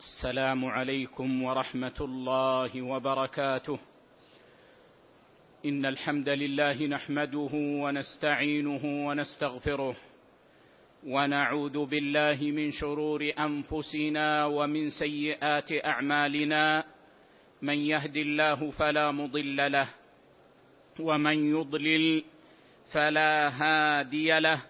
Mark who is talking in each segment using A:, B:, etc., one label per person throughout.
A: السلام عليكم ورحمة الله وبركاته. إن الحمد لله نحمده ونستعينه ونستغفره ونعوذ بالله من شرور أنفسنا ومن سيئات أعمالنا. من يهد الله فلا مضل له ومن يضلل فلا هادي له.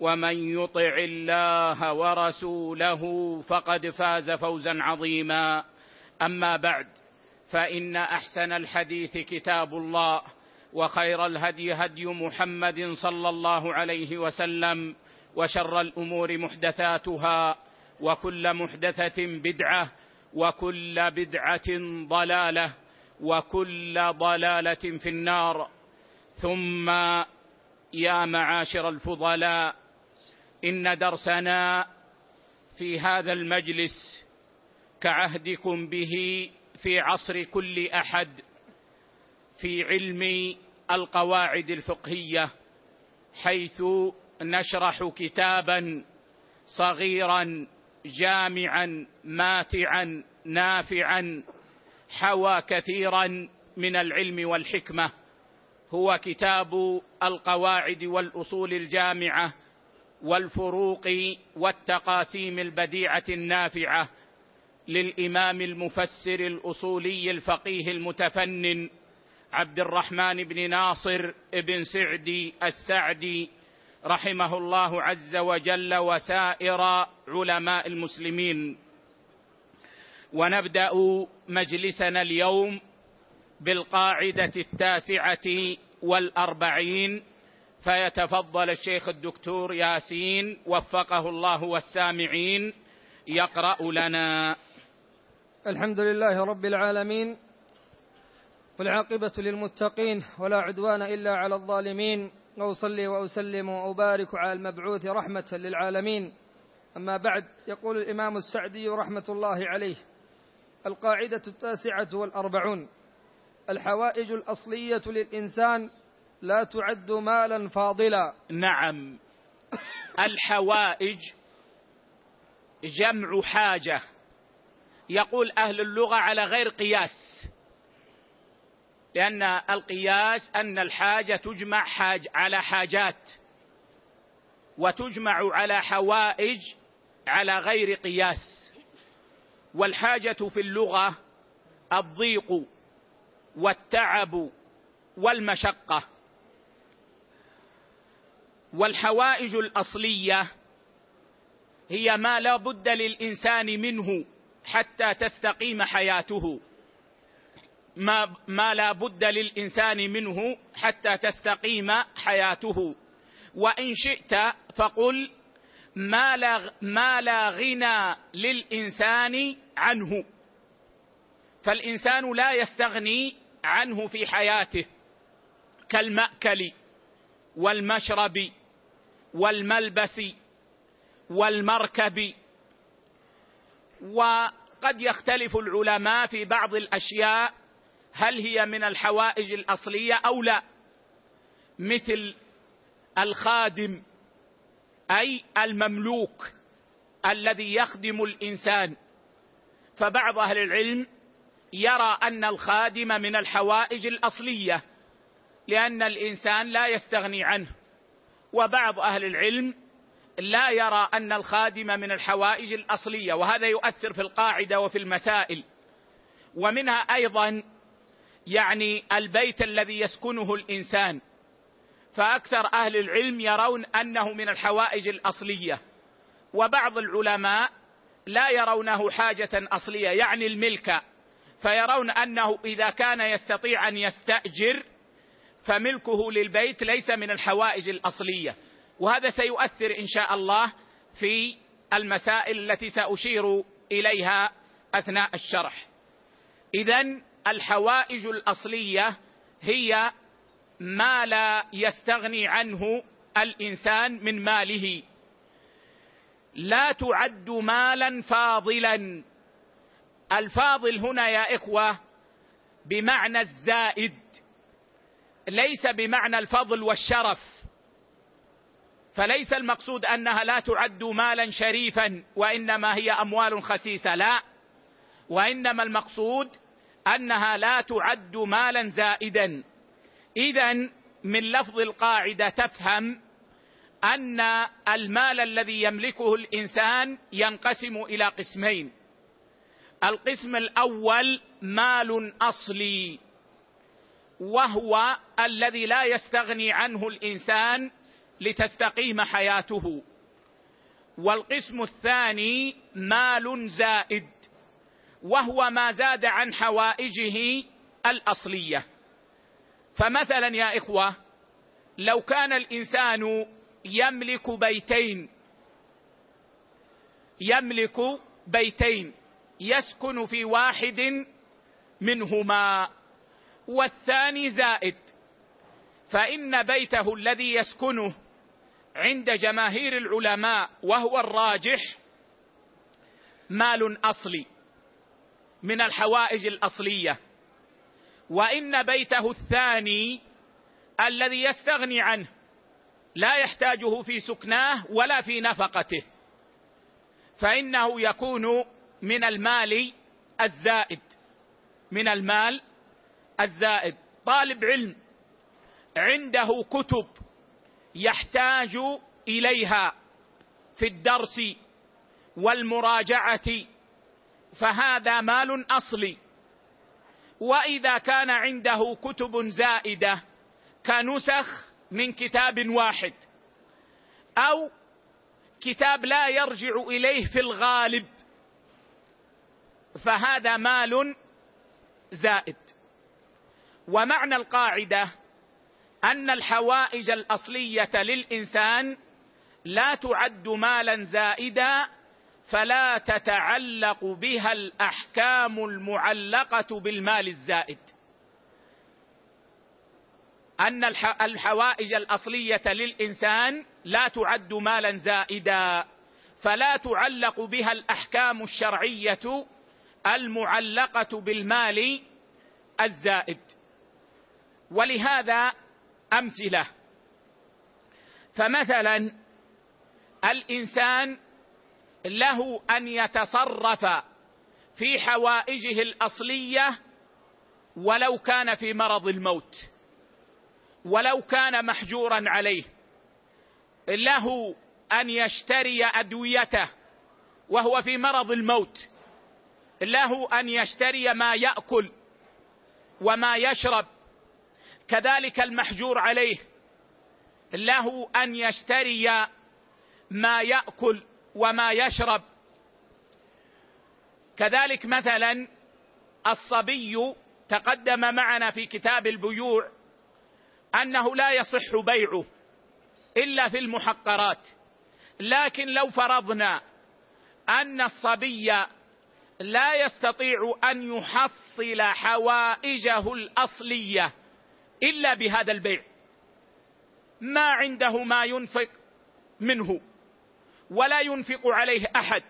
A: ومن يطع الله ورسوله فقد فاز فوزا عظيما. أما بعد فإن أحسن الحديث كتاب الله وخير الهدي هدي محمد صلى الله عليه وسلم وشر الأمور محدثاتها وكل محدثة بدعة وكل بدعة ضلالة وكل ضلالة في النار. ثم يا معاشر الفضلاء إن درسنا في هذا المجلس كعهدكم به في عصر كل أحد في علم القواعد الفقهية حيث نشرح كتابا صغيرا جامعا ماتعا نافعا حوى كثيرا من العلم والحكمة. هو كتاب القواعد والأصول الجامعة والفروق والتقاسيم البديعة النافعة للإمام المفسر الأصولي الفقيه المتفنن عبد الرحمن بن ناصر بن سعدي السعدي رحمه الله عز وجل وسائر علماء المسلمين. ونبدأ مجلسنا اليوم بالقاعدة التاسعة والأربعين فيتفضل الشيخ الدكتور ياسين وفقه الله والسامعين يقرأ لنا.
B: الحمد لله رب العالمين والعاقبة للمتقين ولا عدوان إلا على الظالمين. وأصلي وأسلم وأبارك على المبعوث رحمة للعالمين. أما بعد يقول الإمام السعدي رحمة الله عليه القاعدة التاسعة والأربعون الحوائج الأصلية للإنسان لا تعد مالا فاضلا.
A: نعم. الحوائج جمع حاجة. يقول أهل اللغة على غير قياس. لأن القياس أن الحاجة تجمع حاج على حاجات. وتجمع على حوائج على غير قياس. والحاجة في اللغة الضيق والتعب والمشقة. والحوائج الأصلية هي ما لا بد للإنسان منه حتى تستقيم حياته. ما, ما لا بد للإنسان منه حتى تستقيم حياته. وإن شئت فقل ما لا, ما لا غنى للإنسان عنه. فالإنسان لا يستغني عنه في حياته كالمأكل والمشرب والملبس والمركب. وقد يختلف العلماء في بعض الأشياء هل هي من الحوائج الأصلية أو لا. مثل الخادم أي المملوك الذي يخدم الإنسان. فبعض أهل العلم يرى أن الخادم من الحوائج الأصلية لأن الإنسان لا يستغني عنه. وبعض أهل العلم لا يرى أن الخادم من الحوائج الأصلية وهذا يؤثر في القاعدة وفي المسائل. ومنها أيضا يعني البيت الذي يسكنه الإنسان. فأكثر أهل العلم يرون أنه من الحوائج الأصلية. وبعض العلماء لا يرونه حاجة أصلية يعني الملك. فيرون أنه إذا كان يستطيع أن يستأجر فملكه للبيت ليس من الحوائج الأصلية. وهذا سيؤثر إن شاء الله في المسائل التي سأشير إليها أثناء الشرح. اذا الحوائج الأصلية هي ما لا يستغني عنه الإنسان من ماله. لا تعد مالا فاضلا. الفاضل هنا يا إخوة بمعنى الزائد. ليس بمعنى الفضل والشرف. فليس المقصود أنها لا تعد مالا شريفا وإنما هي أموال خسيسة لا. وإنما المقصود أنها لا تعد مالا زائدا. اذا من لفظ القاعدة تفهم أن المال الذي يملكه الإنسان ينقسم إلى قسمين. القسم الأول مال أصلي. وهو الذي لا يستغني عنه الإنسان لتستقيم حياته. والقسم الثاني مال زائد وهو ما زاد عن حوائجه الأصلية. فمثلا يا إخوة لو كان الإنسان يملك بيتين يملك بيتين يسكن في واحد منهما والثاني زائد. فإن بيته الذي يسكنه عند جماهير العلماء وهو الراجح مال أصلي من الحوائج الأصلية. وإن بيته الثاني الذي يستغني عنه لا يحتاجه في سكناه ولا في نفقته. فإنه يكون من المال الزائد. من المال الزائد. طالب علم عنده كتب يحتاج إليها في الدرس والمراجعة فهذا مال أصلي. وإذا كان عنده كتب زائدة كنسخ من كتاب واحد أو كتاب لا يرجع إليه في الغالب فهذا مال زائد. ومعنى القاعدة أن الحوائج الأصلية للإنسان لا تعد مالا زائدا فلا تتعلق بها الأحكام المعلقة بالمال الزائد. أن الحوائج الأصلية للإنسان لا تعد مالا زائدا فلا تعلق بها الأحكام الشرعية المعلقة بالمال الزائد. ولهذا أمثلة. فمثلا الإنسان له أن يتصرف في حوائجه الأصلية ولو كان في مرض الموت ولو كان محجورا عليه. له أن يشتري أدويته وهو في مرض الموت. له أن يشتري ما يأكل وما يشرب كذلك المحجور عليه له أن يشتري ما يأكل وما يشرب. كذلك مثلا الصبي تقدم معنا في كتاب البيوع أنه لا يصح بيعه إلا في المحقرات لكن لو فرضنا أن الصبي لا يستطيع أن يحصل حوائجه الأصلية إلا بهذا البيع. ما عنده ما ينفق منه ولا ينفق عليه أحد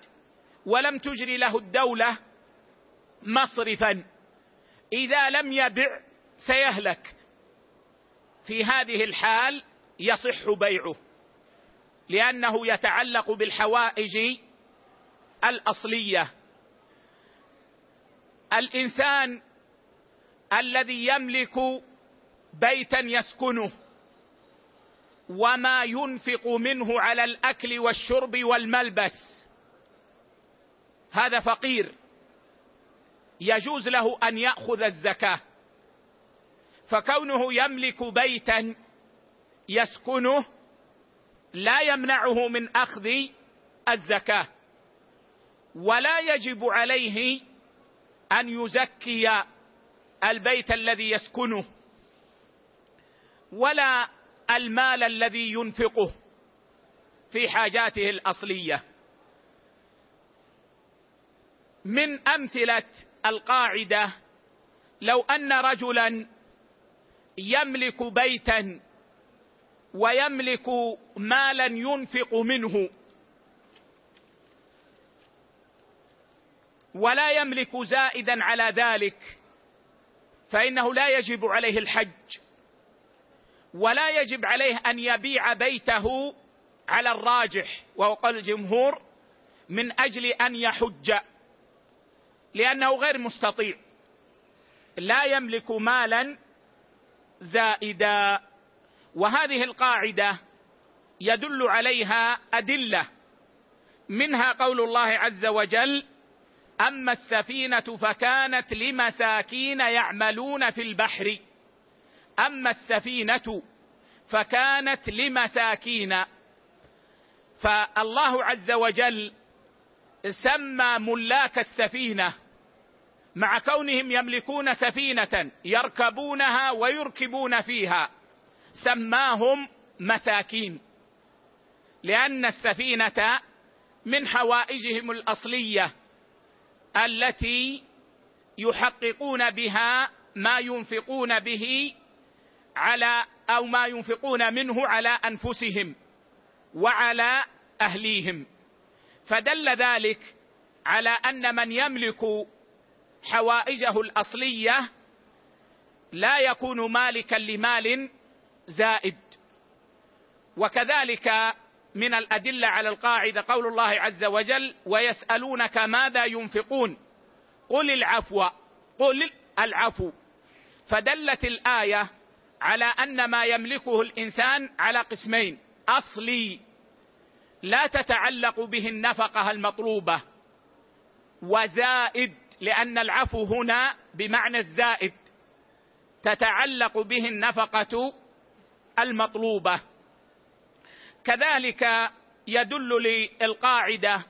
A: ولم تجري له الدولة مصرفا. إذا لم يبع سيهلك. في هذه الحال يصح بيعه لأنه يتعلق بالحوائج الأصلية. الإنسان الذي يملك بيتا يسكنه. وما ينفق منه على الأكل والشرب والملبس. هذا فقير. يجوز له أن يأخذ الزكاة. فكونه يملك بيتا يسكنه لا يمنعه من أخذ الزكاة. ولا يجب عليه أن يزكي البيت الذي يسكنه. ولا المال الذي ينفقه في حاجاته الأصلية. من أمثلة القاعدة لو أن رجلا يملك بيتا ويملك مالا ينفق منه ولا يملك زائدا على ذلك فإنه لا يجب عليه الحج. ولا يجب عليه أن يبيع بيته على الراجح وهو قول الجمهور من أجل أن يحج لأنه غير مستطيع. لا يملك مالا زائدا وهذه القاعدة يدل عليها أدلة. منها قول الله عز وجل أما السفينة فكانت لمساكين يعملون في البحر. أما السفينة فكانت لمساكين. فالله عز وجل سمى ملاك السفينة مع كونهم يملكون سفينة يركبونها ويركبون فيها سماهم مساكين لأن السفينة من حوائجهم الأصلية التي يحققون بها ما ينفقون به على أو ما ينفقون منه على أنفسهم وعلى أهليهم. فدل ذلك على أن من يملك حوائجه الأصلية لا يكون مالكا لمال زائد. وكذلك من الأدلة على القاعدة قول الله عز وجل ويسألونك ماذا ينفقون؟ قل العفو قل العفو. فدلت الآية على أن ما يملكه الإنسان على قسمين. أصلي لا تتعلق به النفقة المطلوبة. وزائد لأن العفو هنا بمعنى الزائد. تتعلق به النفقة المطلوبة. كذلك يدل للقاعدة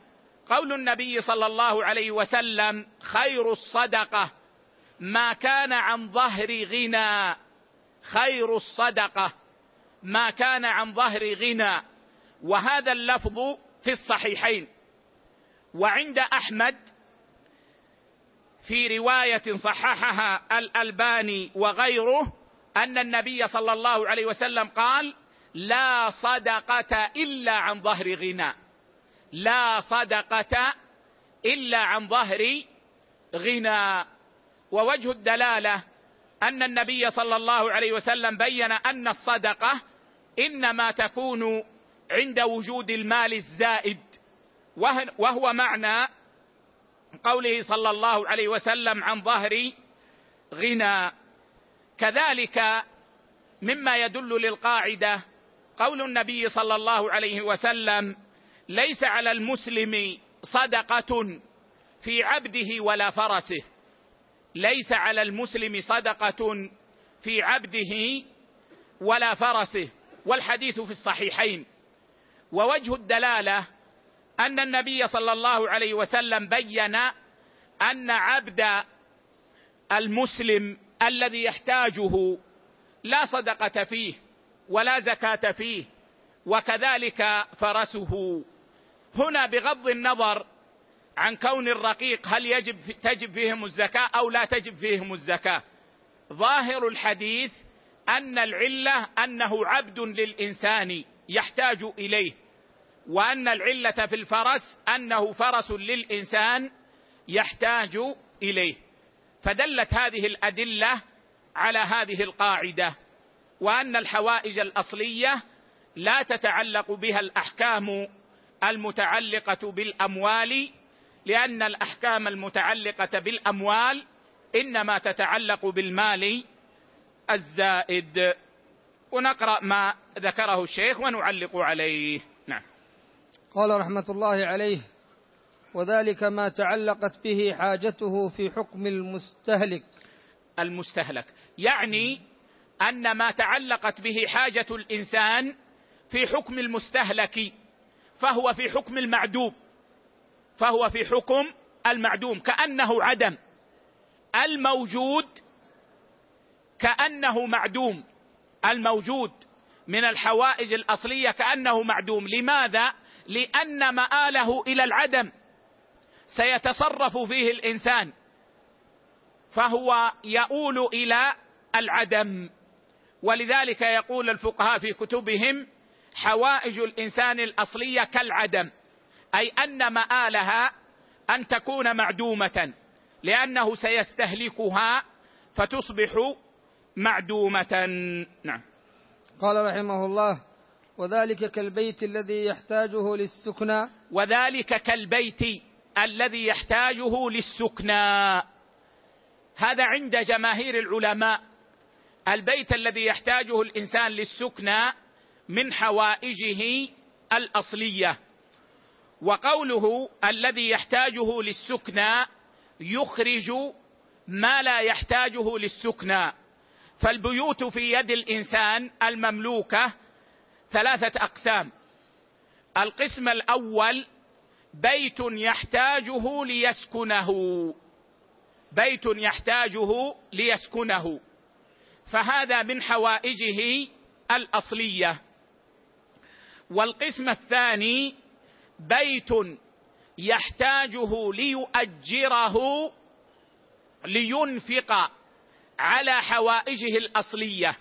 A: قول النبي صلى الله عليه وسلم خير الصدقة ما كان عن ظهر غنى. خير الصدقة ما كان عن ظهر غنى. وهذا اللفظ في الصحيحين. وعند أحمد في رواية صححها الألباني وغيره أن النبي صلى الله عليه وسلم قال لا صدقة إلا عن ظهر غنى. لا صدقة إلا عن ظهر غنى. ووجه الدلالة أن النبي صلى الله عليه وسلم بين أن الصدقة إنما تكون عند وجود المال الزائد وهو معنى قوله صلى الله عليه وسلم عن ظهر غنى. كذلك مما يدل للقاعدة قول النبي صلى الله عليه وسلم ليس على المسلم صدقة في عبده ولا فرسه. ليس على المسلم صدقة في عبده ولا فرسه والحديث في الصحيحين. ووجه الدلالة أن النبي صلى الله عليه وسلم بين أن عبد المسلم الذي يحتاجه لا صدقة فيه ولا زكاة فيه وكذلك فرسه. هنا بغض النظر عن كون الرقيق هل يجب تجب فيهم الزكاة أو لا تجب فيهم الزكاة. ظاهر الحديث أن العلة أنه عبد للإنسان يحتاج إليه وأن العلة في الفرس أنه فرس للإنسان يحتاج إليه. فدلت هذه الأدلة على هذه القاعدة وأن الحوائج الأصلية لا تتعلق بها الأحكام المتعلقة بالأموال لأن الأحكام المتعلقة بالأموال إنما تتعلق بالمال الزائد. ونقرأ ما ذكره الشيخ ونعلق عليه. نعم.
B: قال رحمة الله عليه وذلك ما تعلقت به حاجته في حكم المستهلك.
A: المستهلك. يعني أن ما تعلقت به حاجة الإنسان في حكم المستهلك فهو في حكم المعدوم. فهو في حكم المعدوم كأنه عدم. الموجود كأنه معدوم. الموجود من الحوائج الأصلية كأنه معدوم. لماذا؟ لأن مآله إلى العدم. سيتصرف فيه الإنسان. فهو يؤول إلى العدم. ولذلك يقول الفقهاء في كتبهم حوائج الإنسان الأصلية كالعدم. أي أن مآلها أن تكون معدومة لأنه سيستهلكها فتصبح معدومة. نعم.
B: قال رحمه الله وذلك كالبيت الذي يحتاجه للسكنى.
A: وذلك كالبيت الذي يحتاجه للسكنى. هذا عند جماهير العلماء. البيت الذي يحتاجه الإنسان للسكنى من حوائجه الأصلية. وقوله الذي يحتاجه للسكنى يخرج ما لا يحتاجه للسكنى. فالبيوت في يد الإنسان المملوكة ثلاثة أقسام. القسم الأول بيت يحتاجه ليسكنه. بيت يحتاجه ليسكنه. فهذا من حوائجه الأصلية. والقسم الثاني بيت يحتاجه ليؤجره لينفق على حوائجه الأصلية.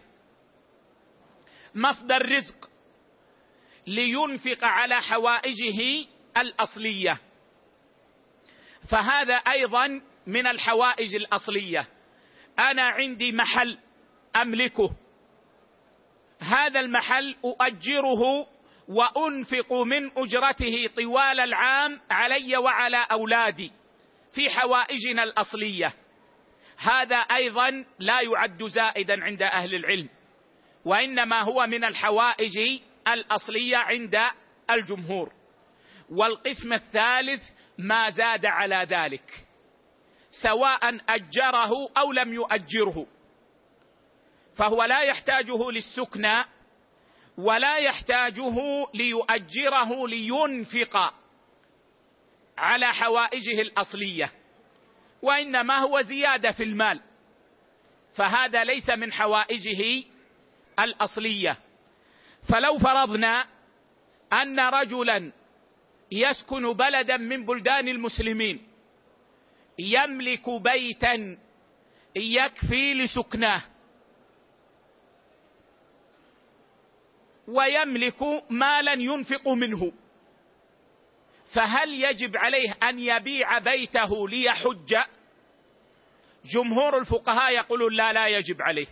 A: مصدر رزق لينفق على حوائجه الأصلية. فهذا أيضا من الحوائج الأصلية. أنا عندي محل أملكه. هذا المحل أؤجره وأنفق من أجرته طوال العام علي وعلى أولادي في حوائجنا الأصلية. هذا أيضا لا يعد زائدا عند أهل العلم وإنما هو من الحوائج الأصلية عند الجمهور. والقسم الثالث ما زاد على ذلك سواء أجره أو لم يؤجره فهو لا يحتاجه للسكنى ولا يحتاجه ليؤجره لينفق على حوائجه الأصلية وإنما هو زيادة في المال فهذا ليس من حوائجه الأصلية. فلو فرضنا أن رجلا يسكن بلدا من بلدان المسلمين يملك بيتا يكفي لسكناه ويملك مالا ينفق منه. فهل يجب عليه أن يبيع بيته ليحج؟ جمهور الفقهاء يقولون لا لا يجب عليه.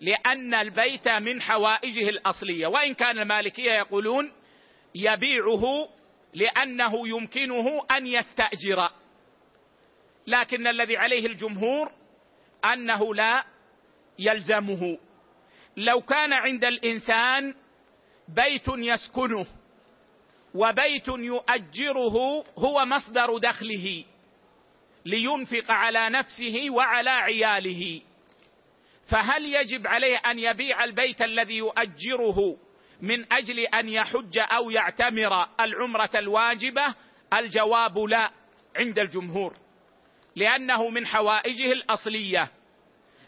A: لأن البيت من حوائجه الأصلية. وإن كان المالكية يقولون يبيعه لأنه يمكنه أن يستأجر. لكن الذي عليه الجمهور أنه لا يلزمه. لو كان عند الإنسان بيت يسكنه وبيت يؤجره هو مصدر دخله لينفق على نفسه وعلى عياله. فهل يجب عليه أن يبيع البيت الذي يؤجره من أجل أن يحج أو يعتمر العمرة الواجبة؟ الجواب لا عند الجمهور لأنه من حوائجه الأصلية.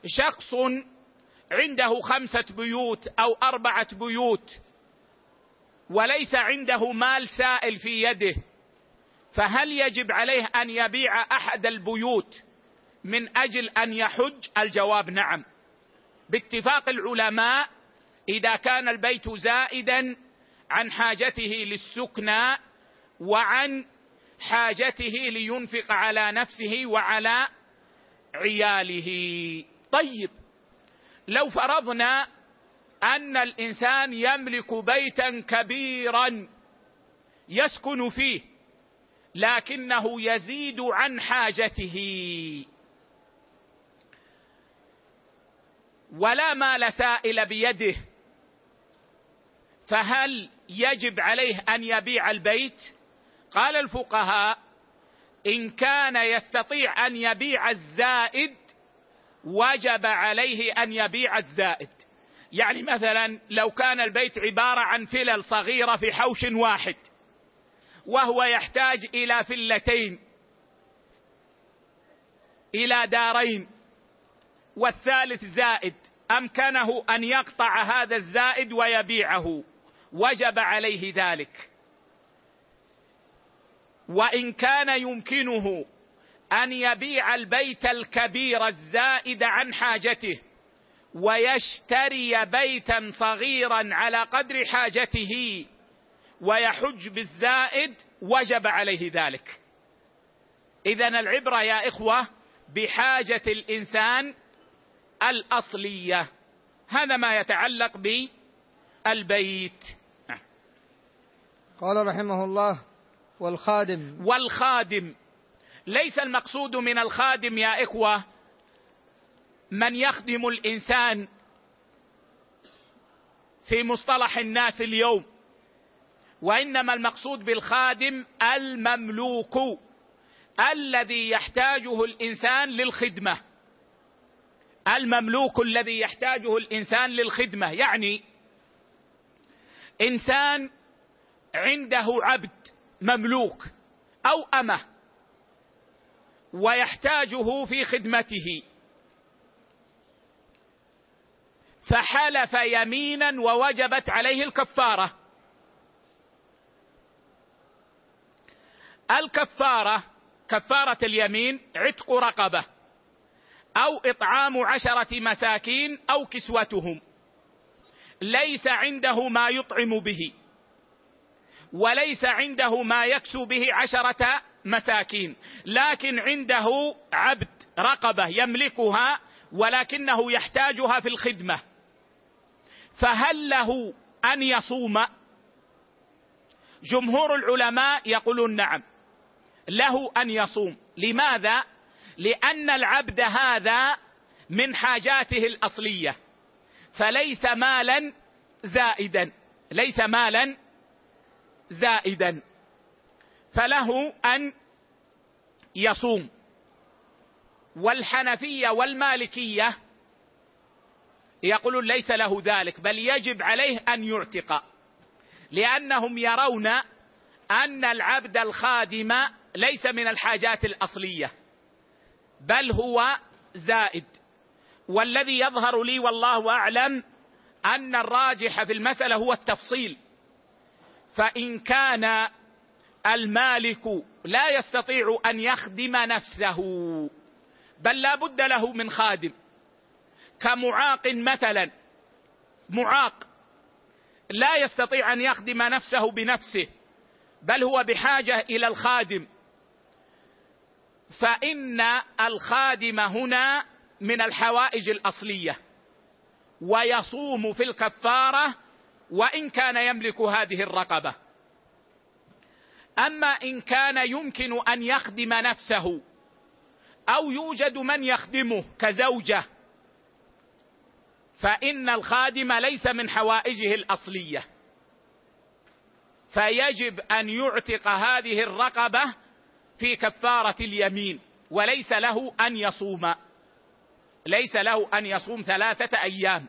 A: شخص عنده خمسة بيوت أو أربعة بيوت وليس عنده مال سائل في يده فهل يجب عليه أن يبيع أحد البيوت من أجل أن يحج؟ الجواب نعم. باتفاق العلماء إذا كان البيت زائدا عن حاجته للسكنى وعن حاجته لينفق على نفسه وعلى عياله. طيب لو فرضنا أن الإنسان يملك بيتا كبيرا يسكن فيه لكنه يزيد عن حاجته. ولا مال سائل بيده. فهل يجب عليه أن يبيع البيت؟ قال الفقهاء إن كان يستطيع أن يبيع الزائد وجب عليه أن يبيع الزائد. يعني مثلا لو كان البيت عبارة عن فلل صغيرة في حوش واحد وهو يحتاج إلى فلتين إلى دارين والثالث زائد أمكنه أن يقطع هذا الزائد ويبيعه. وجب عليه ذلك. وإن كان يمكنه أن يبيع البيت الكبير الزائد عن حاجته ويشتري بيتا صغيرا على قدر حاجته ويحج بالزائد وجب عليه ذلك. اذا العبرة يا إخوة بحاجة الإنسان الأصلية. هذا ما يتعلق بالبيت.
B: قال رحمه الله والخادم.
A: والخادم. ليس المقصود من الخادم يا إخوة من يخدم الإنسان في مصطلح الناس اليوم وإنما المقصود بالخادم المملوك الذي يحتاجه الإنسان للخدمة. المملوك الذي يحتاجه الإنسان للخدمة يعني إنسان عنده عبد مملوك أو أمة. ويحتاجه في خدمته. فحلف يمينا ووجبت عليه الكفارة. الكفارة كفارة اليمين عتق رقبة أو إطعام عشرة مساكين أو كسوتهم. ليس عنده ما يطعم به وليس عنده ما يكسو به عشرة مساكين لكن عنده عبد رقبة يملكها ولكنه يحتاجها في الخدمة. فهل له أن يصوم؟ جمهور العلماء يقولون نعم له أن يصوم. لماذا؟ لأن العبد هذا من حاجاته الأصلية فليس مالا زائدا ليس مالا زائدا. فله أن يصوم. والحنفية والمالكية يقولون ليس له ذلك بل يجب عليه أن يعتق. لأنهم يرون أن العبد الخادم ليس من الحاجات الأصلية بل هو زائد. والذي يظهر لي والله أعلم أن الراجح في المسألة هو التفصيل. فإن كان المالك لا يستطيع أن يخدم نفسه بل لا بد له من خادم. كمعاق مثلا معاق لا يستطيع أن يخدم نفسه بنفسه بل هو بحاجة إلى الخادم. فإن الخادم هنا من الحوائج الأصلية ويصوم في الكفارة وإن كان يملك هذه الرقبة. أما إن كان يمكن أن يخدم نفسه أو يوجد من يخدمه كزوجة فإن الخادم ليس من حوائجه الأصلية. فيجب أن يعتق هذه الرقبة في كفارة اليمين وليس له أن يصوم. ليس له أن يصوم ثلاثة أيام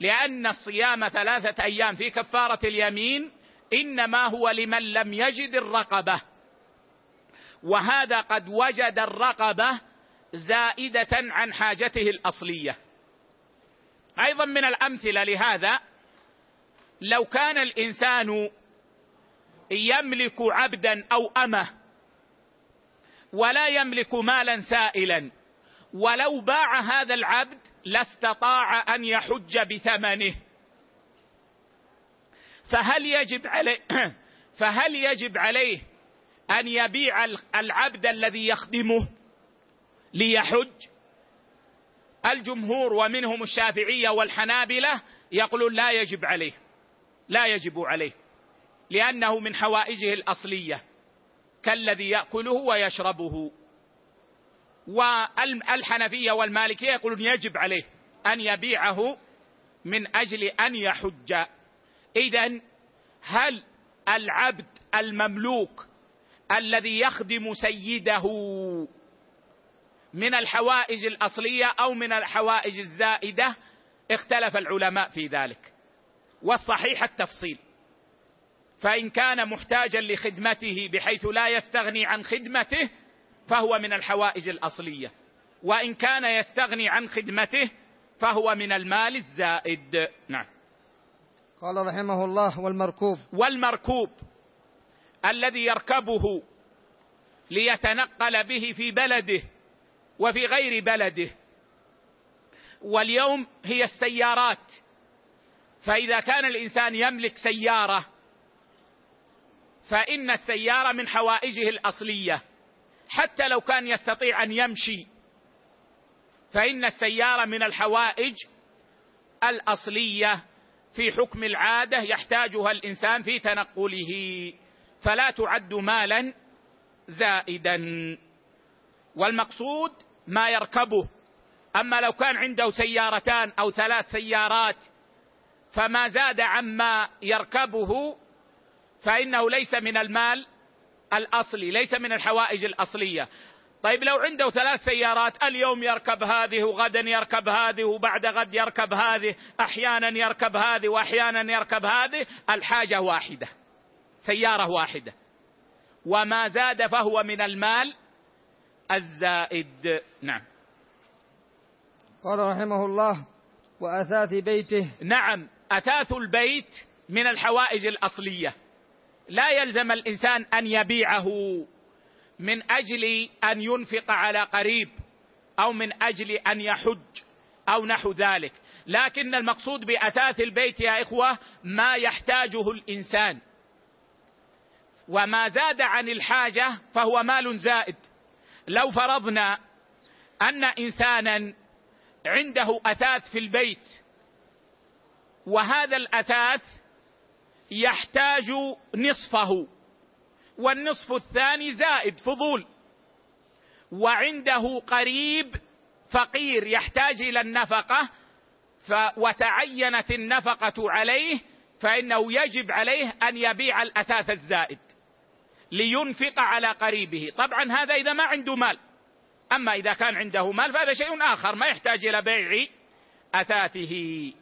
A: لأن الصيام ثلاثة أيام في كفارة اليمين إنما هو لمن لم يجد الرقبة. وهذا قد وجد الرقبة زائدة عن حاجته الأصلية. أيضا من الأمثلة لهذا لو كان الإنسان يملك عبدا أو أمة ولا يملك مالا سائلا ولو باع هذا العبد لاستطاع أن يحج بثمنه. فهل يجب عليه فهل يجب عليه أن يبيع العبد الذي يخدمه ليحج؟ الجمهور ومنهم الشافعية والحنابلة يقولون لا يجب عليه لا يجب عليه لأنه من حوائجه الأصلية كالذي يأكله ويشربه. والحنفية والمالكية يقولون يجب عليه أن يبيعه من أجل أن يحج. اذا هل العبد المملوك الذي يخدم سيده من الحوائج الأصلية أو من الحوائج الزائدة؟ اختلف العلماء في ذلك. والصحيح التفصيل. فإن كان محتاجا لخدمته بحيث لا يستغني عن خدمته فهو من الحوائج الأصلية. وإن كان يستغني عن خدمته فهو من المال الزائد. نعم.
B: قال رحمه الله والمركوب.
A: والمركوب الذي يركبه ليتنقل به في بلده وفي غير بلده. واليوم هي السيارات. فإذا كان الإنسان يملك سيارة فإن السيارة من حوائجه الأصلية. حتى لو كان يستطيع أن يمشي فإن السيارة من الحوائج الأصلية. في حكم العادة يحتاجها الإنسان في تنقله فلا تعد مالا زائدا. والمقصود ما يركبه. أما لو كان عنده سيارتان أو ثلاث سيارات فما زاد عما يركبه فإنه ليس من المال الأصلي ليس من الحوائج الأصلية. طيب لو عنده ثلاث سيارات اليوم يركب هذه وغدا يركب هذه وبعد غد يركب هذه أحيانا يركب هذه واحيانا يركب هذه الحاجة واحدة سيارة واحدة. وما زاد فهو من المال الزائد. نعم.
B: قال رحمه الله وأثاث بيته.
A: نعم أثاث البيت من الحوائج الأصلية. لا يلزم الإنسان أن يبيعه. من أجل أن ينفق على قريب أو من أجل أن يحج أو نحو ذلك. لكن المقصود بأثاث البيت يا إخوة ما يحتاجه الإنسان. وما زاد عن الحاجة فهو مال زائد. لو فرضنا أن إنسانا عنده أثاث في البيت وهذا الأثاث يحتاج نصفه. والنصف الثاني زائد فضول. وعنده قريب فقير يحتاج إلى النفقة ف وتعينت النفقة عليه فإنه يجب عليه أن يبيع الأثاث الزائد لينفق على قريبه. طبعا هذا إذا ما عنده مال. أما إذا كان عنده مال فهذا شيء آخر ما يحتاج إلى بيع أثاثه.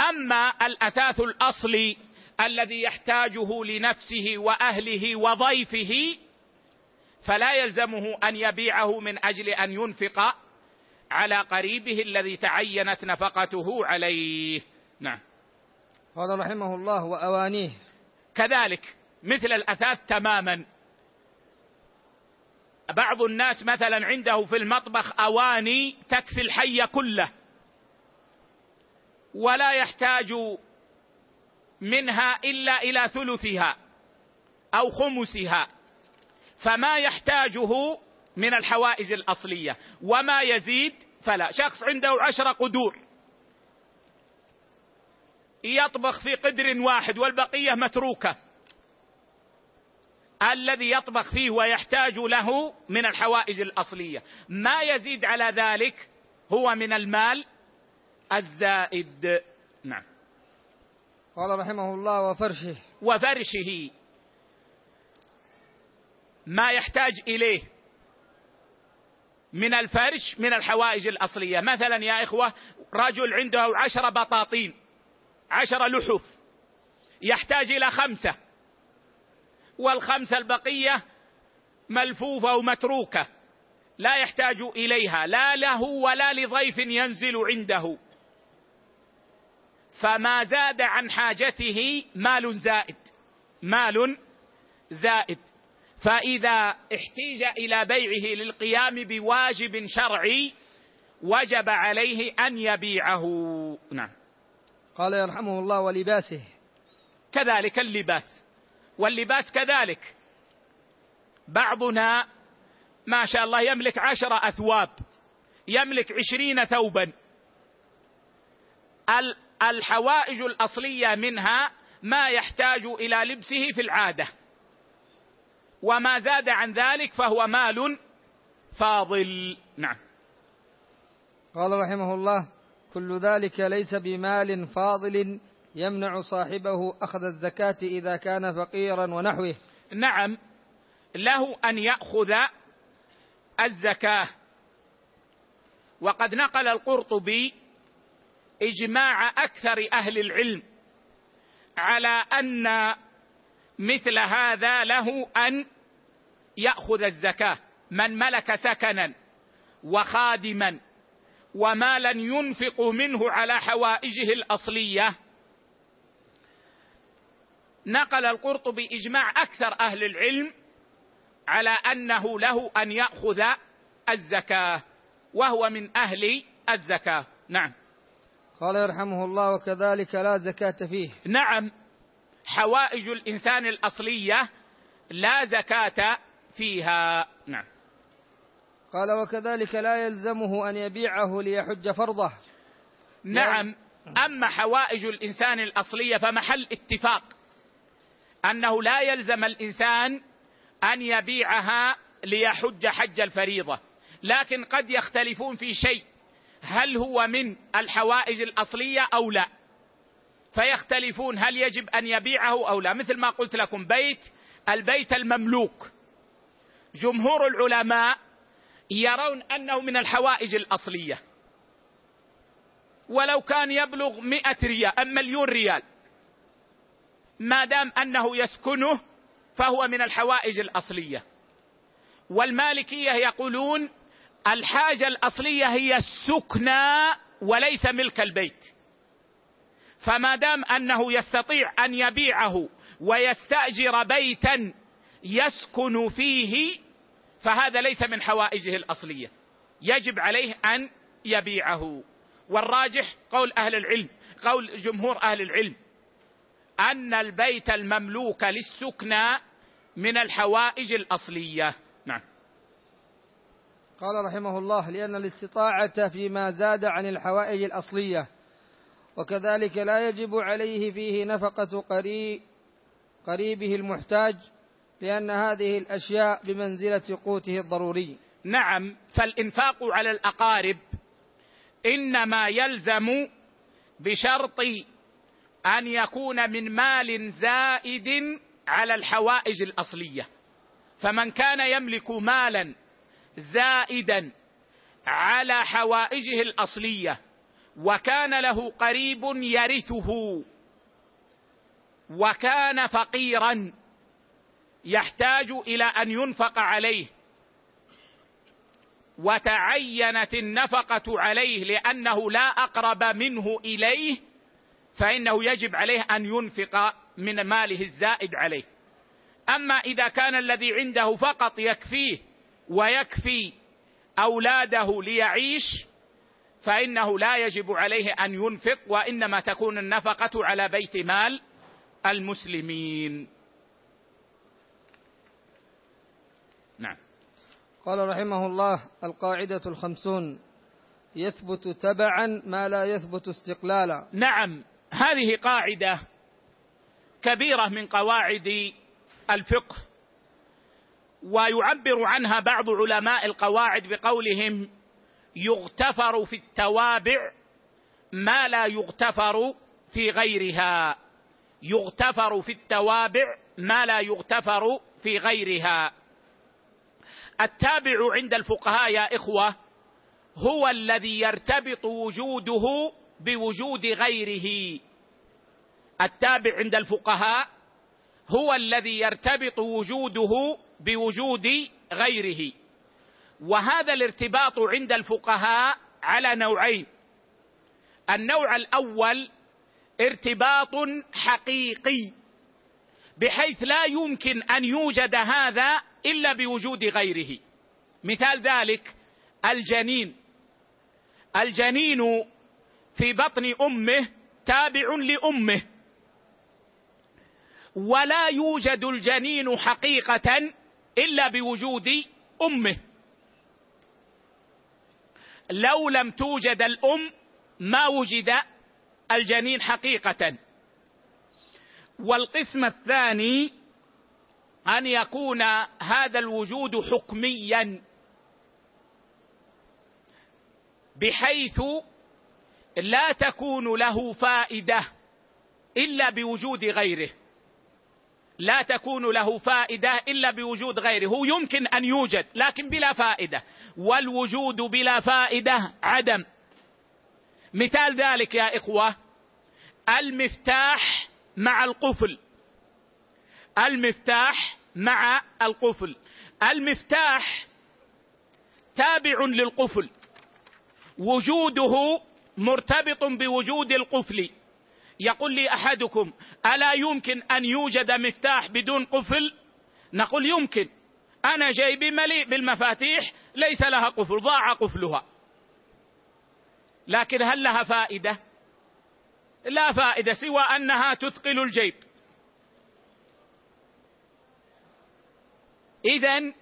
A: أما الأثاث الأصلي الذي يحتاجه لنفسه وأهله وضيفه فلا يلزمه أن يبيعه من أجل أن ينفق على قريبه الذي تعينت نفقته عليه. نعم.
B: قال رحمه الله وأوانيه.
A: كذلك مثل الأثاث تماما. بعض الناس مثلا عنده في المطبخ أواني تكفي الحي كله ولا يحتاج منها إلا إلى ثلثها أو خمسها فما يحتاجه من الحوائج الأصلية وما يزيد فلا. شخص عنده عشر قدور يطبخ في قدر واحد والبقية متروكة الذي يطبخ فيه ويحتاج له من الحوائج الأصلية. ما يزيد على ذلك هو من المال الزائد. نعم.
B: قال رحمه الله وفرشه.
A: وفرشه. ما يحتاج إليه من الفرش من الحوائج الأصلية. مثلا يا إخوة رجل عنده عشر بطاطين عشر لحف يحتاج إلى خمسة. والخمسه البقية ملفوفة ومتروكة لا يحتاج إليها لا له ولا لضيف ينزل عنده. فما زاد عن حاجته مال زائد. مال زائد. فإذا احتيج إلى بيعه للقيام بواجب شرعي وجب عليه أن يبيعه. نعم.
B: قال يرحمه الله ولباسه.
A: كذلك اللباس. واللباس كذلك. بعضنا ما شاء الله يملك عشر أثواب يملك عشرين ثوبا. الحوائج الأصلية منها ما يحتاج إلى لبسه في العادة. وما زاد عن ذلك فهو مال فاضل. نعم.
B: قال رحمه الله كل ذلك ليس بمال فاضل يمنع صاحبه أخذ الزكاة إذا كان فقيرا ونحوه.
A: نعم. له أن يأخذ الزكاة. وقد نقل القرطبي إجماع أكثر أهل العلم على أن مثل هذا له أن يأخذ الزكاة من ملك سكنا وخادما ومالا ينفق منه على حوائجه الأصلية. نقل القرطبي إجماع أكثر أهل العلم على أنه له أن يأخذ الزكاة وهو من أهل الزكاة. نعم.
B: قال يرحمه الله وكذلك لا زكاة فيه.
A: نعم حوائج الإنسان الأصلية لا زكاة فيها. نعم.
B: قال وكذلك لا يلزمه أن يبيعه ليحج فرضه.
A: نعم أما حوائج الإنسان الأصلية فمحل اتفاق أنه لا يلزم الإنسان أن يبيعها ليحج حج الفريضة لكن قد يختلفون في شيء. هل هو من الحوائج الأصلية أو لا؟ فيختلفون هل يجب أن يبيعه أو لا. مثل ما قلت لكم بيت البيت المملوك. جمهور العلماء يرون أنه من الحوائج الأصلية. ولو كان يبلغ مئة ريال مليون ريال ما دام أنه يسكنه فهو من الحوائج الأصلية. والمالكية يقولون الحاجة الأصلية هي السكنى وليس ملك البيت. فما دام أنه يستطيع أن يبيعه ويستأجر بيتا يسكن فيه فهذا ليس من حوائجه الأصلية. يجب عليه أن يبيعه. والراجح قول أهل العلم قول جمهور أهل العلم أن البيت المملوك للسكنى من الحوائج الأصلية.
B: قال رحمه الله لأن الاستطاعة فيما زاد عن الحوائج الأصلية وكذلك لا يجب عليه فيه نفقة قريب قريبه المحتاج لأن هذه الأشياء بمنزلة قوته الضروري.
A: نعم فالإنفاق على الأقارب إنما يلزم بشرط أن يكون من مال زائد على الحوائج الأصلية. فمن كان يملك مالا زائدا على حوائجه الأصلية وكان له قريب يرثه وكان فقيرا يحتاج إلى أن ينفق عليه. وتعينت النفقة عليه لأنه لا أقرب منه إليه فإنه يجب عليه أن ينفق من ماله الزائد عليه. أما إذا كان الذي عنده فقط يكفيه ويكفي أولاده ليعيش فإنه لا يجب عليه أن ينفق وإنما تكون النفقة على بيت مال المسلمين. نعم.
B: قال رحمه الله القاعدة الخمسون يثبت تبعا ما لا يثبت استقلالا.
A: نعم. هذه قاعدة كبيرة من قواعد الفقه. ويعبر عنها بعض علماء القواعد بقولهم يغتفر في التوابع ما لا يغتفر في غيرها. يغتفر في التوابع ما لا يغتفر في غيرها. التابع عند الفقهاء يا إخوة هو الذي يرتبط وجوده بوجود غيره. التابع عند الفقهاء هو الذي يرتبط وجوده بوجود غيره. وهذا الارتباط عند الفقهاء على نوعين. النوع الأول ارتباط حقيقي بحيث لا يمكن أن يوجد هذا إلا بوجود غيره. مثال ذلك الجنين. الجنين في بطن أمه تابع لأمه. ولا يوجد الجنين حقيقة إلا بوجود أمه. لو لم توجد الأم ما وجد الجنين حقيقة. والقسم الثاني أن يكون هذا الوجود حكميا. بحيث لا تكون له فائدة إلا بوجود غيره. لا تكون له فائدة إلا بوجود غيره. هو يمكن أن يوجد لكن بلا فائدة. والوجود بلا فائدة عدم. مثال ذلك يا إخوة المفتاح مع القفل. المفتاح مع القفل. المفتاح تابع للقفل. وجوده مرتبط بوجود القفل. يقول لي أحدكم ألا يمكن أن يوجد مفتاح بدون قفل؟ نقول يمكن. أنا جيبي مليء بالمفاتيح ليس لها قفل ضاع قفلها. لكن هل لها فائدة؟ لا فائدة سوى أنها تثقل الجيب. اذا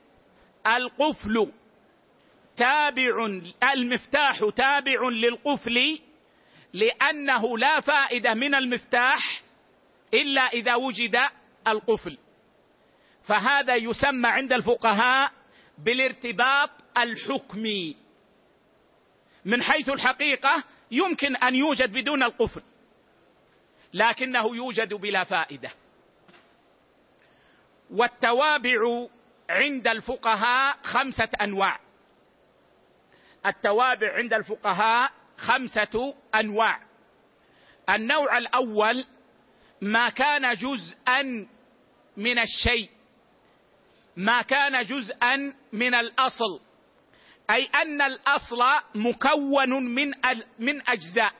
A: القفل تابع المفتاح تابع للقفل لأنه لا فائدة من المفتاح إلا إذا وجد القفل. فهذا يسمى عند الفقهاء بالارتباط الحكمي من حيث الحقيقة يمكن أن يوجد بدون القفل لكنه يوجد بلا فائدة. والتوابع عند الفقهاء خمسة أنواع. التوابع عند الفقهاء خمسة أنواع. النوع الأول ما كان جزءا من الشيء ما كان جزءا من الأصل أي أن الأصل مكون من من أجزاء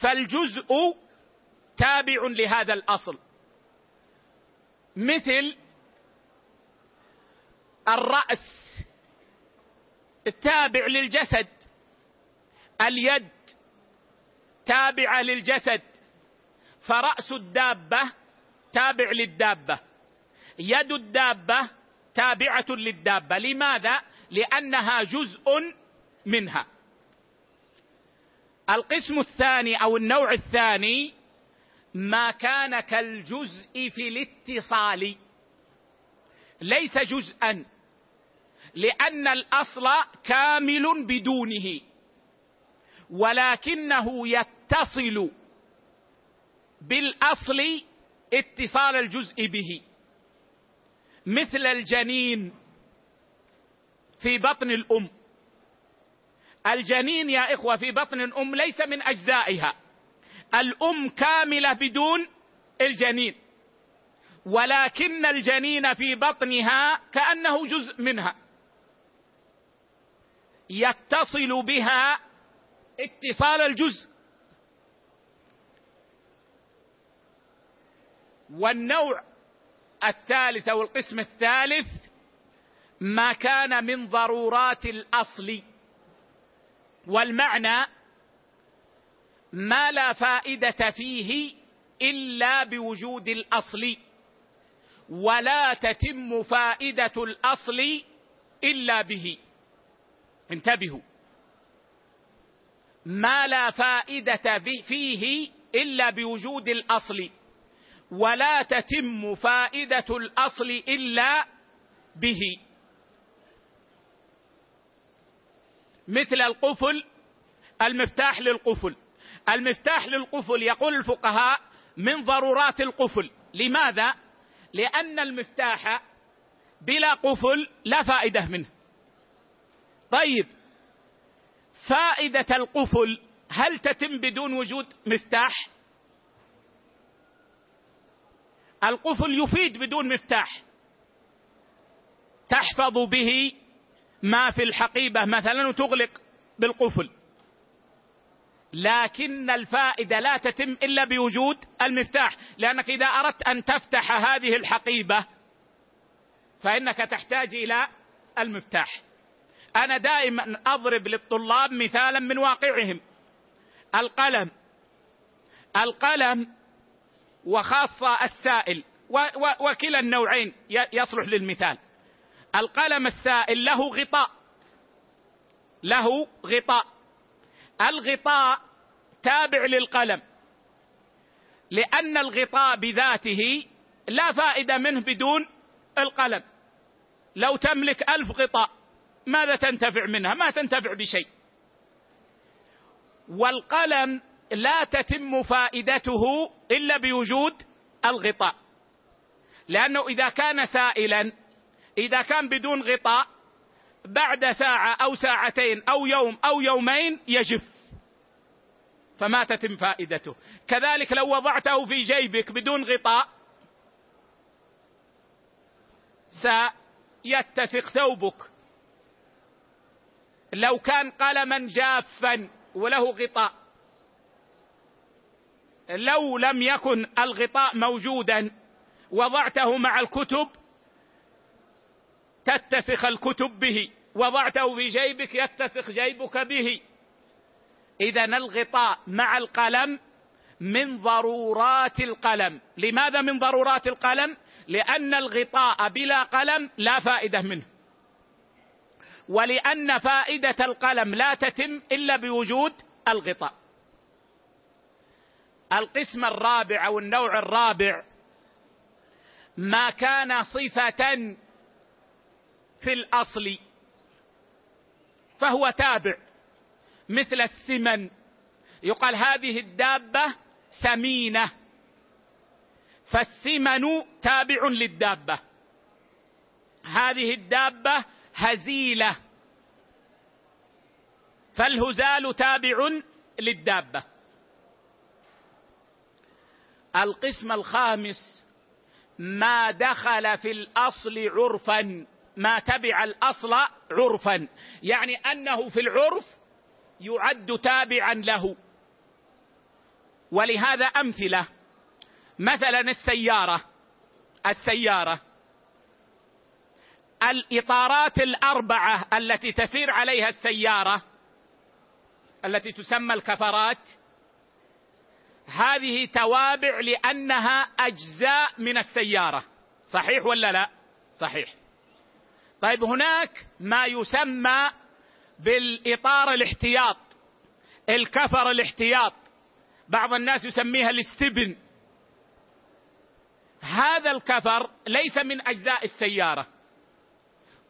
A: فالجزء تابع لهذا الأصل. مثل الرأس التابع للجسد اليد تابعة للجسد فرأس الدابة تابع للدابة يد الدابة تابعة للدابة لماذا؟ لأنها جزء منها. القسم الثاني أو النوع الثاني ما كان كالجزء في الاتصال ليس جزءا لأن الأصل كامل بدونه. ولكنه يتصل بالأصل اتصال الجزء به. مثل الجنين في بطن الأم. الجنين يا إخوة في بطن الأم ليس من أجزائها. الأم كاملة بدون الجنين. ولكن الجنين في بطنها كأنه جزء منها. يتصل بها اتصال الجزء. والنوع الثالث أو القسم الثالث ما كان من ضرورات الأصل. والمعنى ما لا فائدة فيه إلا بوجود الأصل. ولا تتم فائدة الأصل إلا به. انتبهوا. ما لا فائدة فيه إلا بوجود الأصل ولا تتم فائدة الأصل إلا به. مثل القفل المفتاح للقفل. المفتاح للقفل يقول الفقهاء من ضرورات القفل. لماذا؟ لأن المفتاح بلا قفل لا فائدة منه. طيب فائدة القفل هل تتم بدون وجود مفتاح؟ القفل يفيد بدون مفتاح. تحفظ به ما في الحقيبة مثلا وتغلق بالقفل. لكن الفائدة لا تتم إلا بوجود المفتاح. لأنك إذا أردت أن تفتح هذه الحقيبة فإنك تحتاج إلى المفتاح. أنا دائما أضرب للطلاب مثالا من واقعهم. القلم القلم وخاصة السائل وكلا النوعين يصلح للمثال. القلم السائل له غطاء له غطاء. الغطاء تابع للقلم لأن الغطاء بذاته لا فائدة منه بدون القلم. لو تملك ألف غطاء ماذا تنتفع منها؟ ما تنتفع بشيء. والقلم لا تتم فائدته إلا بوجود الغطاء. لأنه إذا كان سائلا إذا كان بدون غطاء بعد ساعة أو ساعتين أو يوم أو يومين يجف. فما تتم فائدته. كذلك لو وضعته في جيبك بدون غطاء سيتسق ثوبك. لو كان قلما جافا وله غطاء. لو لم يكن الغطاء موجودا وضعته مع الكتب تتسخ الكتب به. وضعته في جيبك يتسخ جيبك به. إذا الغطاء مع القلم من ضرورات القلم. لماذا من ضرورات القلم؟ لأن الغطاء بلا قلم لا فائدة منه. ولأن فائدة القلم لا تتم إلا بوجود الغطاء. القسم الرابع أو النوع الرابع ما كان صفة في الأصل فهو تابع مثل السمن. يقال هذه الدابة سمينة فالسمن تابع للدابة. هذه الدابة هزيلة. فالهزال تابع للدابة. القسم الخامس ما دخل في الأصل عرفا ما تبع الأصل عرفا. يعني أنه في العرف يعد تابعا له. ولهذا أمثلة. مثلا السيارة. السيارة. الإطارات الأربعة التي تسير عليها السيارة التي تسمى الكفرات هذه توابع لأنها أجزاء من السيارة. صحيح ولا لا؟ صحيح. طيب هناك ما يسمى بالإطار الاحتياط الكفر الاحتياط. بعض الناس يسميها الاستبن. هذا الكفر ليس من أجزاء السيارة.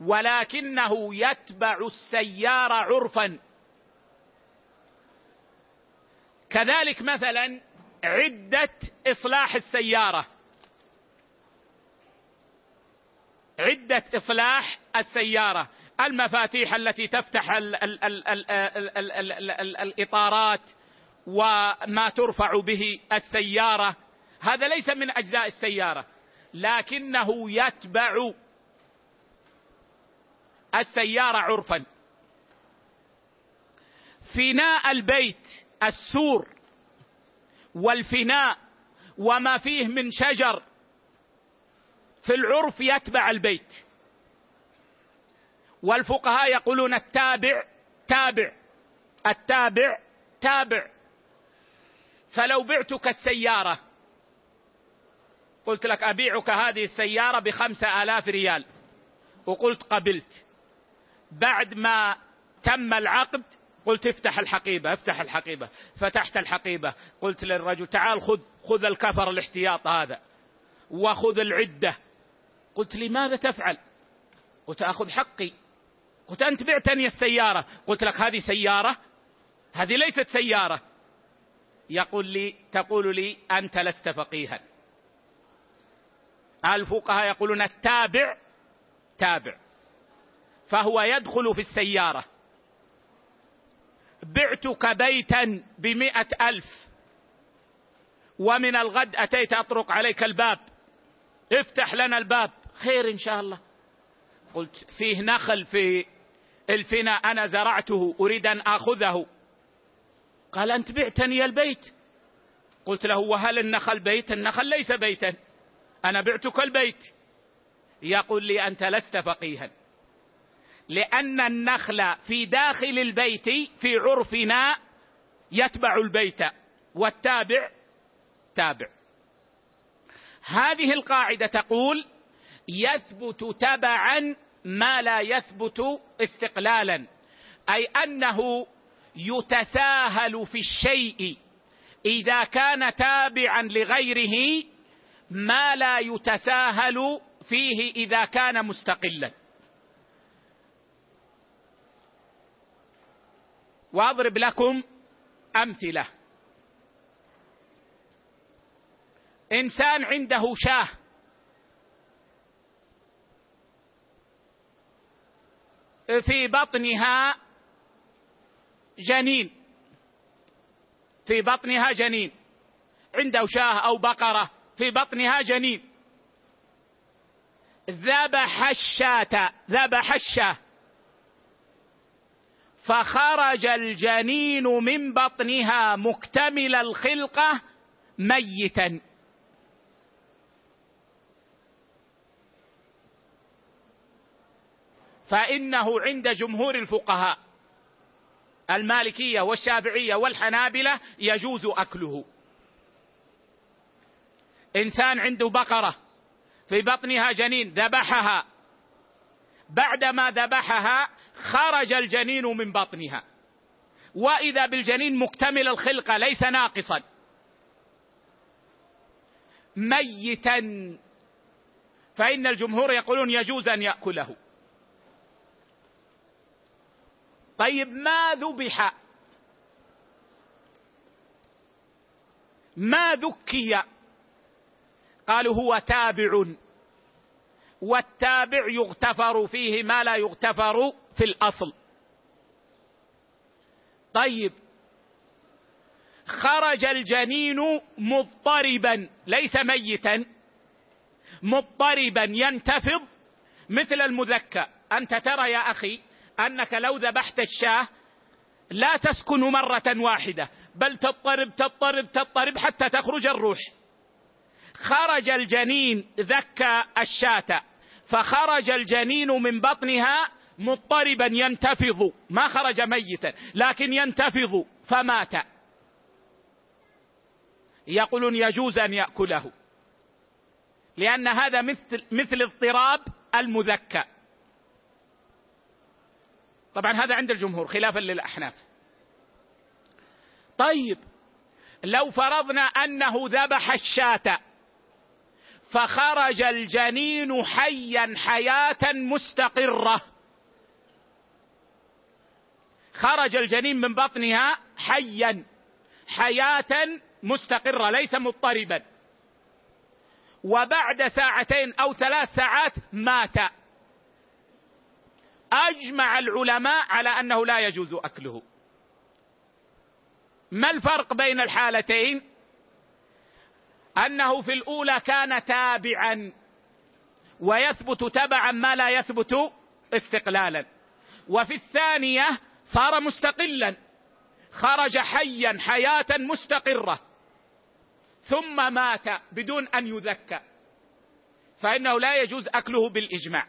A: ولكنه يتبع السياره عرفا كذلك مثلا عده اصلاح السياره عده اصلاح السياره المفاتيح التي تفتح ال ال ال ال ال ال ال ال الاطارات وما ترفع به السياره هذا ليس من اجزاء السياره لكنه يتبع السيارة عرفا. فناء البيت السور والفناء وما فيه من شجر في العرف يتبع البيت. والفقهاء يقولون التابع تابع التابع تابع. فلو بعتك السيارة قلت لك أبيعك هذه السيارة بخمسة آلاف ريال وقلت قبلت. بعد ما تم العقد قلت افتح الحقيبة افتح الحقيبة فتحت الحقيبة قلت للرجل تعال خذ خذ الكفر الاحتياط هذا وخذ العدة. قلت لماذا تفعل؟ قلت أخذ حقي. قلت أنت بعتني السيارة. قلت لك هذه سيارة؟ هذه ليست سيارة. يقول لي تقول لي أنت لست فقيها. الفقهاء يقولون التابع تابع. فهو يدخل في السيارة. بعتك بيتا بمئة ألف. ومن الغد أتيت أطرق عليك الباب. افتح لنا الباب. خير إن شاء الله. قلت فيه نخل في الفناء. أنا زرعته. أريد أن آخذه. قال أنت بعتني البيت. قلت له وهل النخل بيت؟ النخل ليس بيتا. أنا بعتك البيت. يقول لي أنت لست فقيها. لأن النخل في داخل البيت في عرفنا يتبع البيت والتابع تابع. هذه القاعدة تقول يثبت تبعا ما لا يثبت استقلالا أي أنه يتساهل في الشيء إذا كان تابعا لغيره ما لا يتساهل فيه إذا كان مستقلا. واضرب لكم أمثلة. إنسان عنده شاه. في بطنها جنين. في بطنها جنين. عنده شاه أو بقرة. في بطنها جنين. ذبح الشاة. ذبح الشاة. فخرج الجنين من بطنها مكتمل الخلقة ميتا. فإنه عند جمهور الفقهاء المالكية والشافعية والحنابلة يجوز أكله. إنسان عنده بقرة في بطنها جنين ذبحها. بعدما ذبحها خرج الجنين من بطنها. وإذا بالجنين مكتمل الخلقة ليس ناقصا. ميتا. فإن الجمهور يقولون يجوز أن يأكله. طيب ما ذبح؟ ما ذكي؟ قالوا هو تابع. والتابع يغتفر فيه ما لا يغتفر في الأصل. طيب. خرج الجنين مضطربا ليس ميتا مضطربا ينتفض مثل المذكى. أنت ترى يا أخي أنك لو ذبحت الشاة لا تسكن مرة واحدة بل تضطرب تضطرب تضطرب حتى تخرج الروح. خرج الجنين ذكى الشاة فخرج الجنين من بطنها مضطربا ينتفض. ما خرج ميتا لكن ينتفض فمات. يقولون يجوز أن يأكله لأن هذا مثل مثل اضطراب المذكى. طبعا هذا عند الجمهور خلافا للأحناف. طيب لو فرضنا أنه ذبح الشاة فخرج الجنين حيا حياة مستقرة. خرج الجنين من بطنها حيا حياة مستقرة ليس مضطربا. وبعد ساعتين أو ثلاث ساعات مات. أجمع العلماء على أنه لا يجوز أكله. ما الفرق بين الحالتين؟ أنه في الأولى كان تابعا ويثبت تبعا ما لا يثبت استقلالا. وفي الثانية صار مستقلا خرج حيا حياة مستقرة. ثم مات بدون أن يذكى فإنه لا يجوز أكله بالإجماع.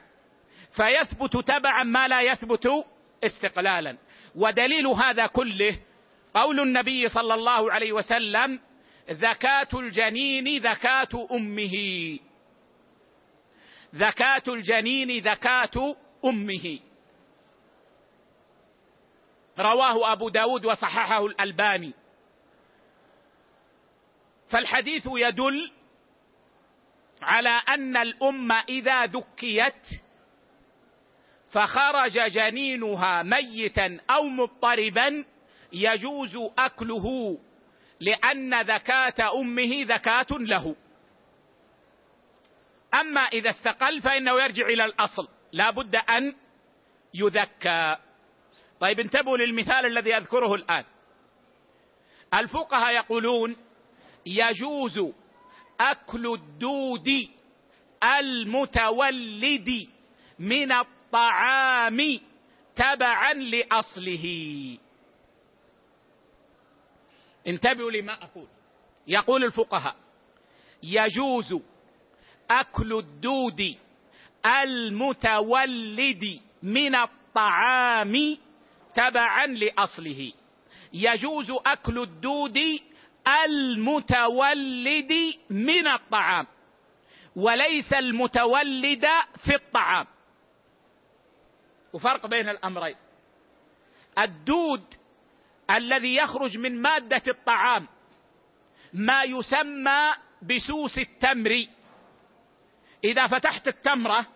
A: فيثبت تبعا ما لا يثبت استقلالا. ودليل هذا كله قول النبي صلى الله عليه وسلم زكاة الجنين زكاة أمه. زكاة الجنين زكاة أمه. رواه أبو داود وصححه الألباني. فالحديث يدل على أن الأم إذا ذكيت فخرج جنينها ميتا أو مضطربا يجوز أكله. لأن ذكاة أمه ذكاة له. أما إذا استقل فإنه يرجع إلى الأصل. لا بد أن يذكى. طيب انتبهوا للمثال الذي أذكره الآن. الفقهاء يقولون يجوز أكل الدود المتولد من الطعام تبعا لأصله. انتبهوا لما أقول. يقول الفقهاء يجوز أكل الدود المتولد من الطعام تبعا لأصله. يجوز أكل الدود المتولد من الطعام وليس المتولد في الطعام. وفرق بين الأمرين. الدود الذي يخرج من مادة الطعام ما يسمى بسوس التمر. إذا فتحت التمرة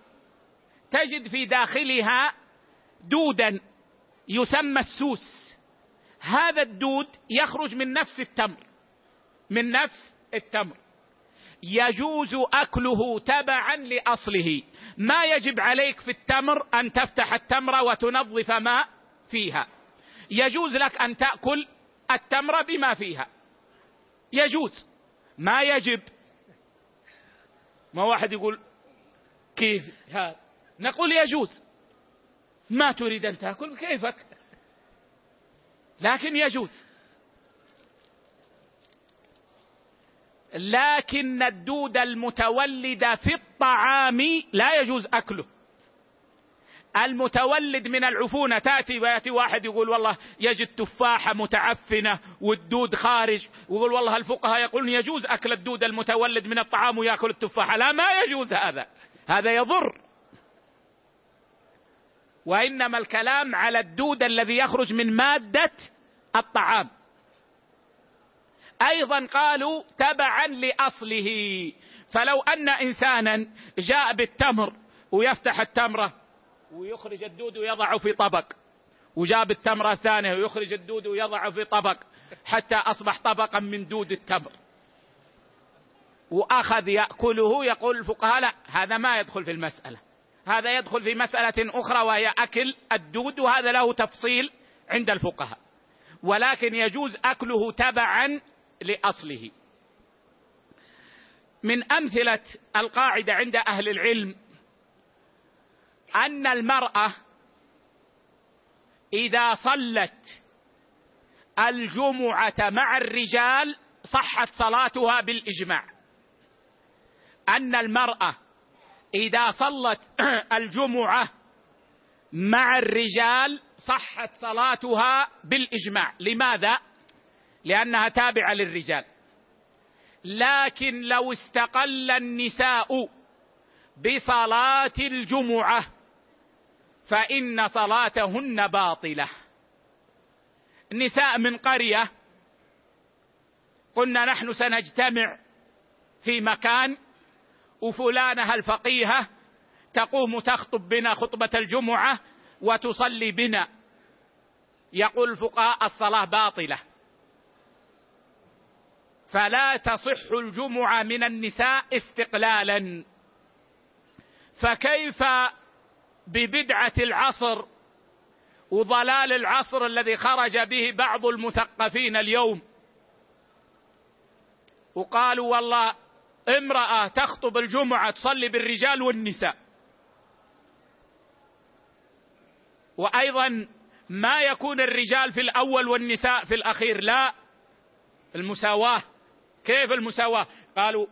A: تجد في داخلها دودا يسمى السوس. هذا الدود يخرج من نفس التمر من نفس التمر. يجوز أكله تبعا لأصله. ما يجب عليك في التمر أن تفتح التمرة وتنظف ما فيها. يجوز لك أن تأكل التمره بما فيها. يجوز. ما يجب. ما واحد يقول كيف؟ هذا نقول يجوز. ما تريد أن تأكل كيفك لكن يجوز. لكن الدود المتولد في الطعام لا يجوز أكله. المتولد من العفونة تأتي ويأتي واحد يقول والله يجد تفاحة متعفنة والدود خارج ويقول والله الفقهاء يقولون يجوز أكل الدود المتولد من الطعام ويأكل التفاحة. لا ما يجوز هذا. هذا يضر. وإنما الكلام على الدود الذي يخرج من مادة الطعام. أيضا قالوا تبعا لأصله. فلو أن انسانا جاء بالتمر ويفتح التمرة ويخرج الدود ويضع في طبق. وجاب التمرة الثانية ويخرج الدود ويضع في طبق. حتى أصبح طبقا من دود التمر. وأخذ يأكله يقول الفقهاء لا هذا ما يدخل في المسألة. هذا يدخل في مسألة أخرى وهي أكل الدود وهذا له تفصيل عند الفقهاء. ولكن يجوز أكله تبعا لأصله. من أمثلة القاعدة عند أهل العلم أن المرأة إذا صلت الجمعة مع الرجال صحت صلاتها بالإجماع. أن المرأة إذا صلت الجمعة مع الرجال صحت صلاتها بالإجماع. لماذا؟ لأنها تابعة للرجال. لكن لو استقل النساء بصلاة الجمعة فإن صلاتهن باطلة. نساء من قرية قلنا نحن سنجتمع في مكان وفلانة الفقيهة تقوم تخطب بنا خطبة الجمعة وتصلي بنا. يقول الفقهاء الصلاة باطلة. فلا تصح الجمعة من النساء استقلالا. فكيف ببدعة العصر وضلال العصر الذي خرج به بعض المثقفين اليوم. وقالوا والله امرأة تخطب الجمعة تصلي بالرجال والنساء. وأيضا ما يكون الرجال في الأول والنساء في الأخير لا المساواة. كيف المساواة؟ قالوا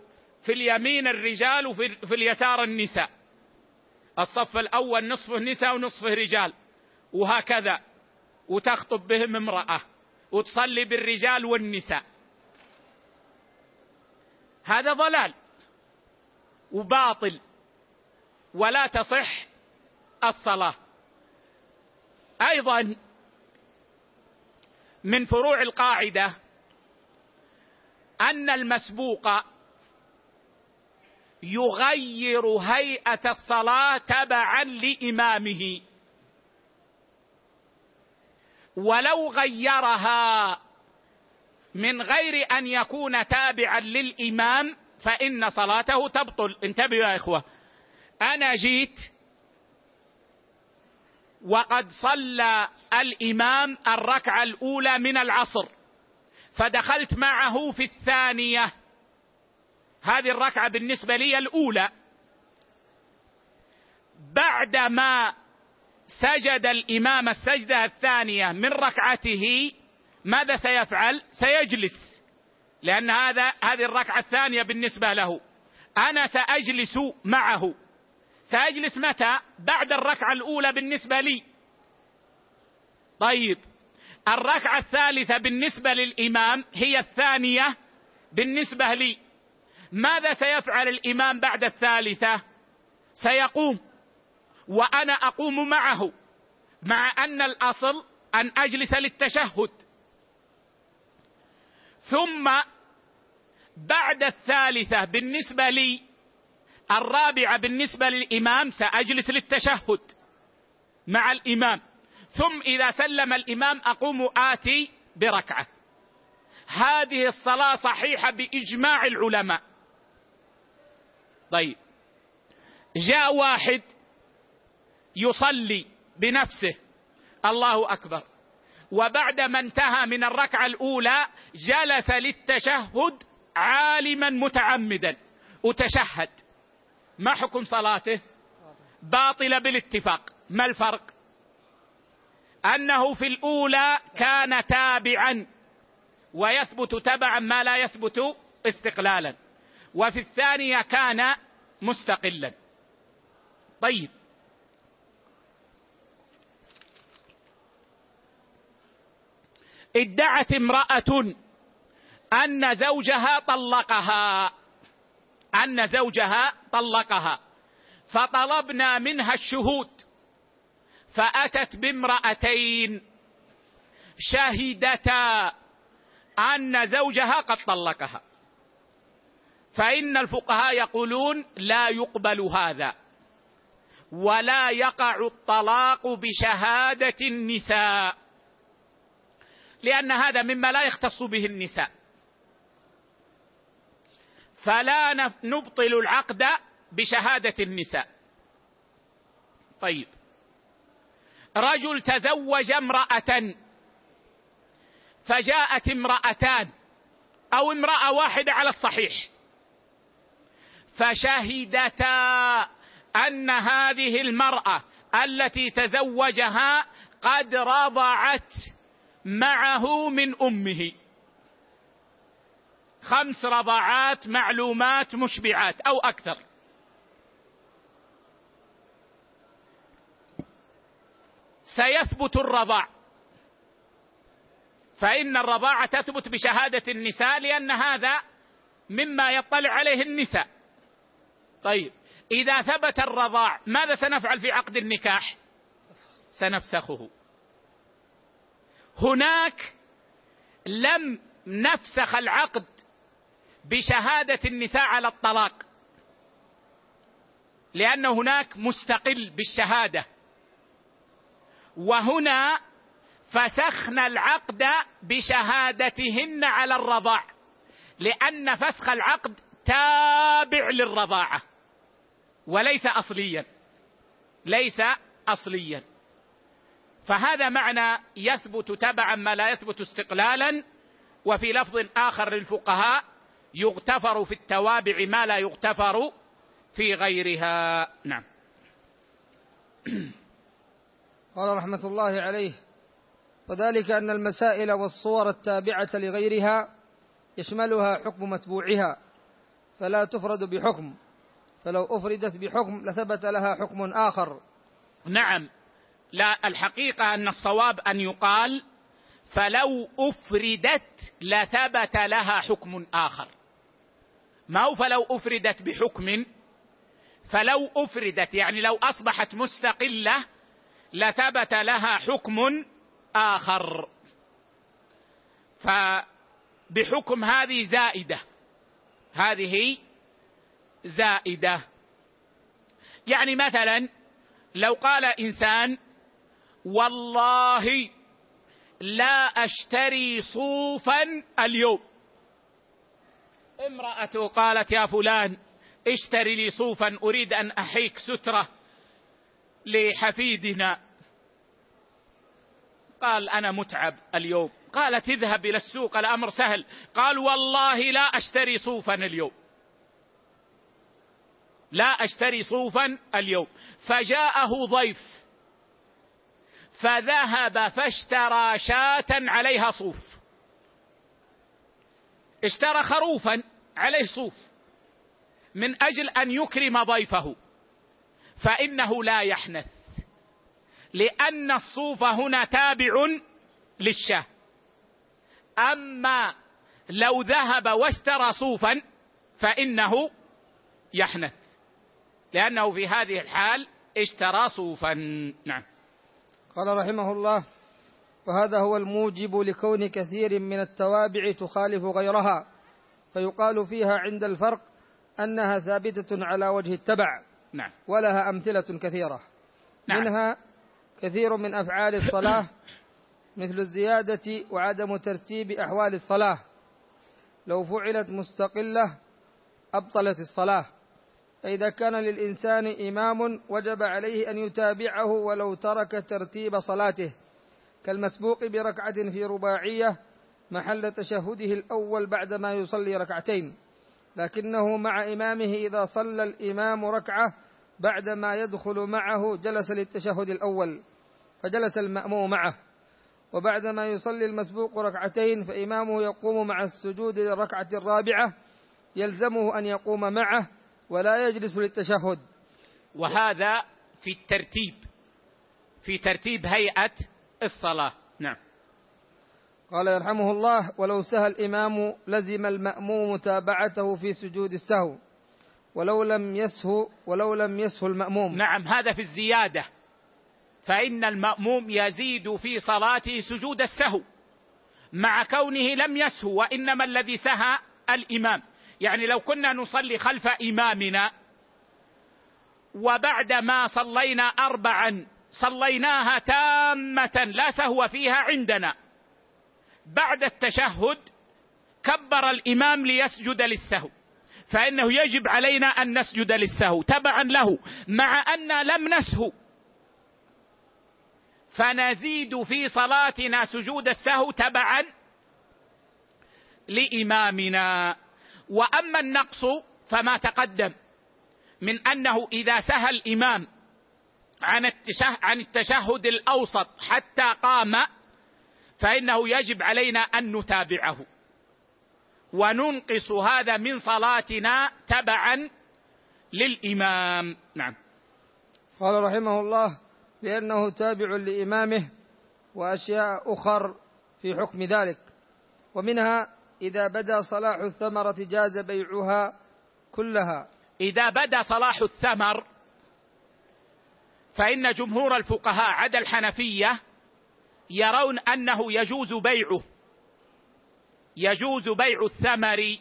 A: في اليمين الرجال وفي اليسار النساء. الصف الأول نصفه نساء ونصفه رجال. وهكذا. وتخطب بهم امرأة. وتصلي بالرجال والنساء. هذا ضلال. وباطل. ولا تصح الصلاة. أيضا من فروع القاعدة أن المسبوق يغير هيئة الصلاة تبعا لإمامه. ولو غيرها من غير أن يكون تابعا للإمام فإن صلاته تبطل. انتبهوا يا إخوة. أنا جيت وقد صلى الإمام الركعة الأولى من العصر فدخلت معه في الثانية. هذه الركعة بالنسبة لي الأولى. بعدما سجد الإمام السجدة الثانية من ركعته ماذا سيفعل؟ سيجلس لأن هذا هذه الركعة الثانية بالنسبة له. أنا سأجلس معه. سأجلس متى؟ بعد الركعة الأولى بالنسبة لي. طيب الركعة الثالثة بالنسبة للإمام هي الثانية بالنسبة لي. ماذا سيفعل الإمام بعد الثالثة؟ سيقوم. وأنا أقوم معه مع أن الأصل أن أجلس للتشهد. ثم بعد الثالثة بالنسبة لي الرابعة بالنسبة للإمام سأجلس للتشهد مع الإمام. ثم إذا سلم الإمام أقوم آتي بركعة. هذه الصلاة صحيحة بإجماع العلماء. طيب. جاء واحد يصلي بنفسه. الله أكبر. وبعدما انتهى من الركعة الأولى جلس للتشهد عالما متعمدا. وتشهد. ما حكم صلاته؟ باطلة بالاتفاق. ما الفرق؟ أنه في الأولى كان تابعا. ويثبت تبعا ما لا يثبت استقلالا. وفي الثانية كان مستقلا. طيب. ادعت امرأة أن زوجها طلقها أن زوجها طلقها. فطلبنا منها الشهود. فأتت بامرأتين شهدتا أن زوجها قد طلقها. فإن الفقهاء يقولون لا يقبل هذا ولا يقع الطلاق بشهادة النساء لأن هذا مما لا يختص به النساء. فلا نبطل العقد بشهادة النساء. طيب. رجل تزوج امرأة فجاءت امرأتان أو امرأة واحدة على الصحيح. فشهدتا أن هذه المرأة التي تزوجها قد رضعت معه من أمه. خمس رضعات معلومات مشبعات أو أكثر. سيثبت الرضاع. فإن الرضاعه تثبت بشهادة النساء لأن هذا مما يطلع عليه النساء. طيب إذا ثبت الرضاع ماذا سنفعل في عقد النكاح؟ سنفسخه. هناك لم نفسخ العقد بشهادة النساء على الطلاق لأن هناك مستقل بالشهادة. وهنا فسخنا العقد بشهادتهن على الرضاع لأن فسخ العقد تابع للرضاعة. وليس اصليا. ليس اصليا. فهذا معنى يثبت تبعا ما لا يثبت استقلالا وفي لفظ آخر للفقهاء يغتفر في التوابع ما لا يغتفر في غيرها. نعم.
B: قال رحمة الله عليه وذلك أن المسائل والصور التابعة لغيرها يشملها حكم متبوعها فلا تفرد بحكم فلو أفردت بحكم لثبت لها حكم آخر.
A: نعم. لا الحقيقة أن الصواب أن يقال فلو أفردت لثبت لها حكم آخر. ما هو فلو أفردت بحكم؟ فلو أفردت يعني لو أصبحت مستقلة لثبت لها حكم آخر. فبحكم هذه زائدة. هذه زائدة. يعني مثلا لو قال إنسان والله لا أشتري صوفا اليوم. امرأته قالت يا فلان اشتري لي صوفا أريد أن أحيك سترة لحفيدنا. قال أنا متعب اليوم. قالت اذهب إلى السوق الأمر سهل. قال والله لا أشتري صوفا اليوم. لا أشتري صوفا اليوم. فجاءه ضيف فذهب فاشترى شاة عليها صوف. اشترى خروفا عليه صوف من أجل أن يكرم ضيفه. فإنه لا يحنث لأن الصوف هنا تابع للشاة. أما لو ذهب واشترى صوفا فإنه يحنث. لأنه في هذه الحال اشترى صوفا. نعم.
B: قال رحمه الله وهذا هو الموجب لكون كثير من التوابع تخالف غيرها فيقال فيها عند الفرق أنها ثابتة على وجه التبع
A: نعم.
B: ولها أمثلة كثيرة. نعم. منها كثير من أفعال الصلاة مثل الزيادة وعدم ترتيب أحوال الصلاة. لو فعلت مستقلة أبطلت الصلاة. فإذا كان للإنسان إمام وجب عليه أن يتابعه ولو ترك ترتيب صلاته كالمسبوق بركعة في رباعية محل تشهده الأول بعدما يصلي ركعتين. لكنه مع إمامه إذا صلى الإمام ركعة بعدما يدخل معه جلس للتشهد الأول فجلس المأموم معه. وبعدما يصلي المسبوق ركعتين فإمامه يقوم مع السجود للركعة الرابعة يلزمه أن يقوم معه ولا يجلس للتشهد.
A: وهذا في الترتيب في ترتيب هيئة الصلاة. نعم.
B: قال يرحمه الله ولو سهى الإمام لزم المأموم متابعته في سجود السهو ولو لم يسهو ولو لم يسهو المأموم.
A: نعم هذا في الزيادة. فإن المأموم يزيد في صلاته سجود السهو مع كونه لم يسهو وإنما الذي سهى الإمام. يعني لو كنا نصلي خلف إمامنا وبعد ما صلينا أربعا صليناها تامة لا سهو فيها عندنا. بعد التشهد كبر الإمام ليسجد للسهو فإنه يجب علينا أن نسجد للسهو تبعا له مع أن لم نسهو. فنزيد في صلاتنا سجود السهو تبعا لإمامنا. وأما النقص فما تقدم من أنه إذا سهى الإمام عن عن التشهد الأوسط حتى قام فإنه يجب علينا أن نتابعه. وننقص هذا من صلاتنا تبعا للإمام. نعم.
B: قال رحمه الله لأنه تابع لإمامه وأشياء أخر في حكم ذلك ومنها إذا بدا صلاح الثمرة جاز بيعها كلها.
A: إذا بدا صلاح الثمر فإن جمهور الفقهاء عدا الحنفية يرون أنه يجوز بيعه. يجوز بيع الثمر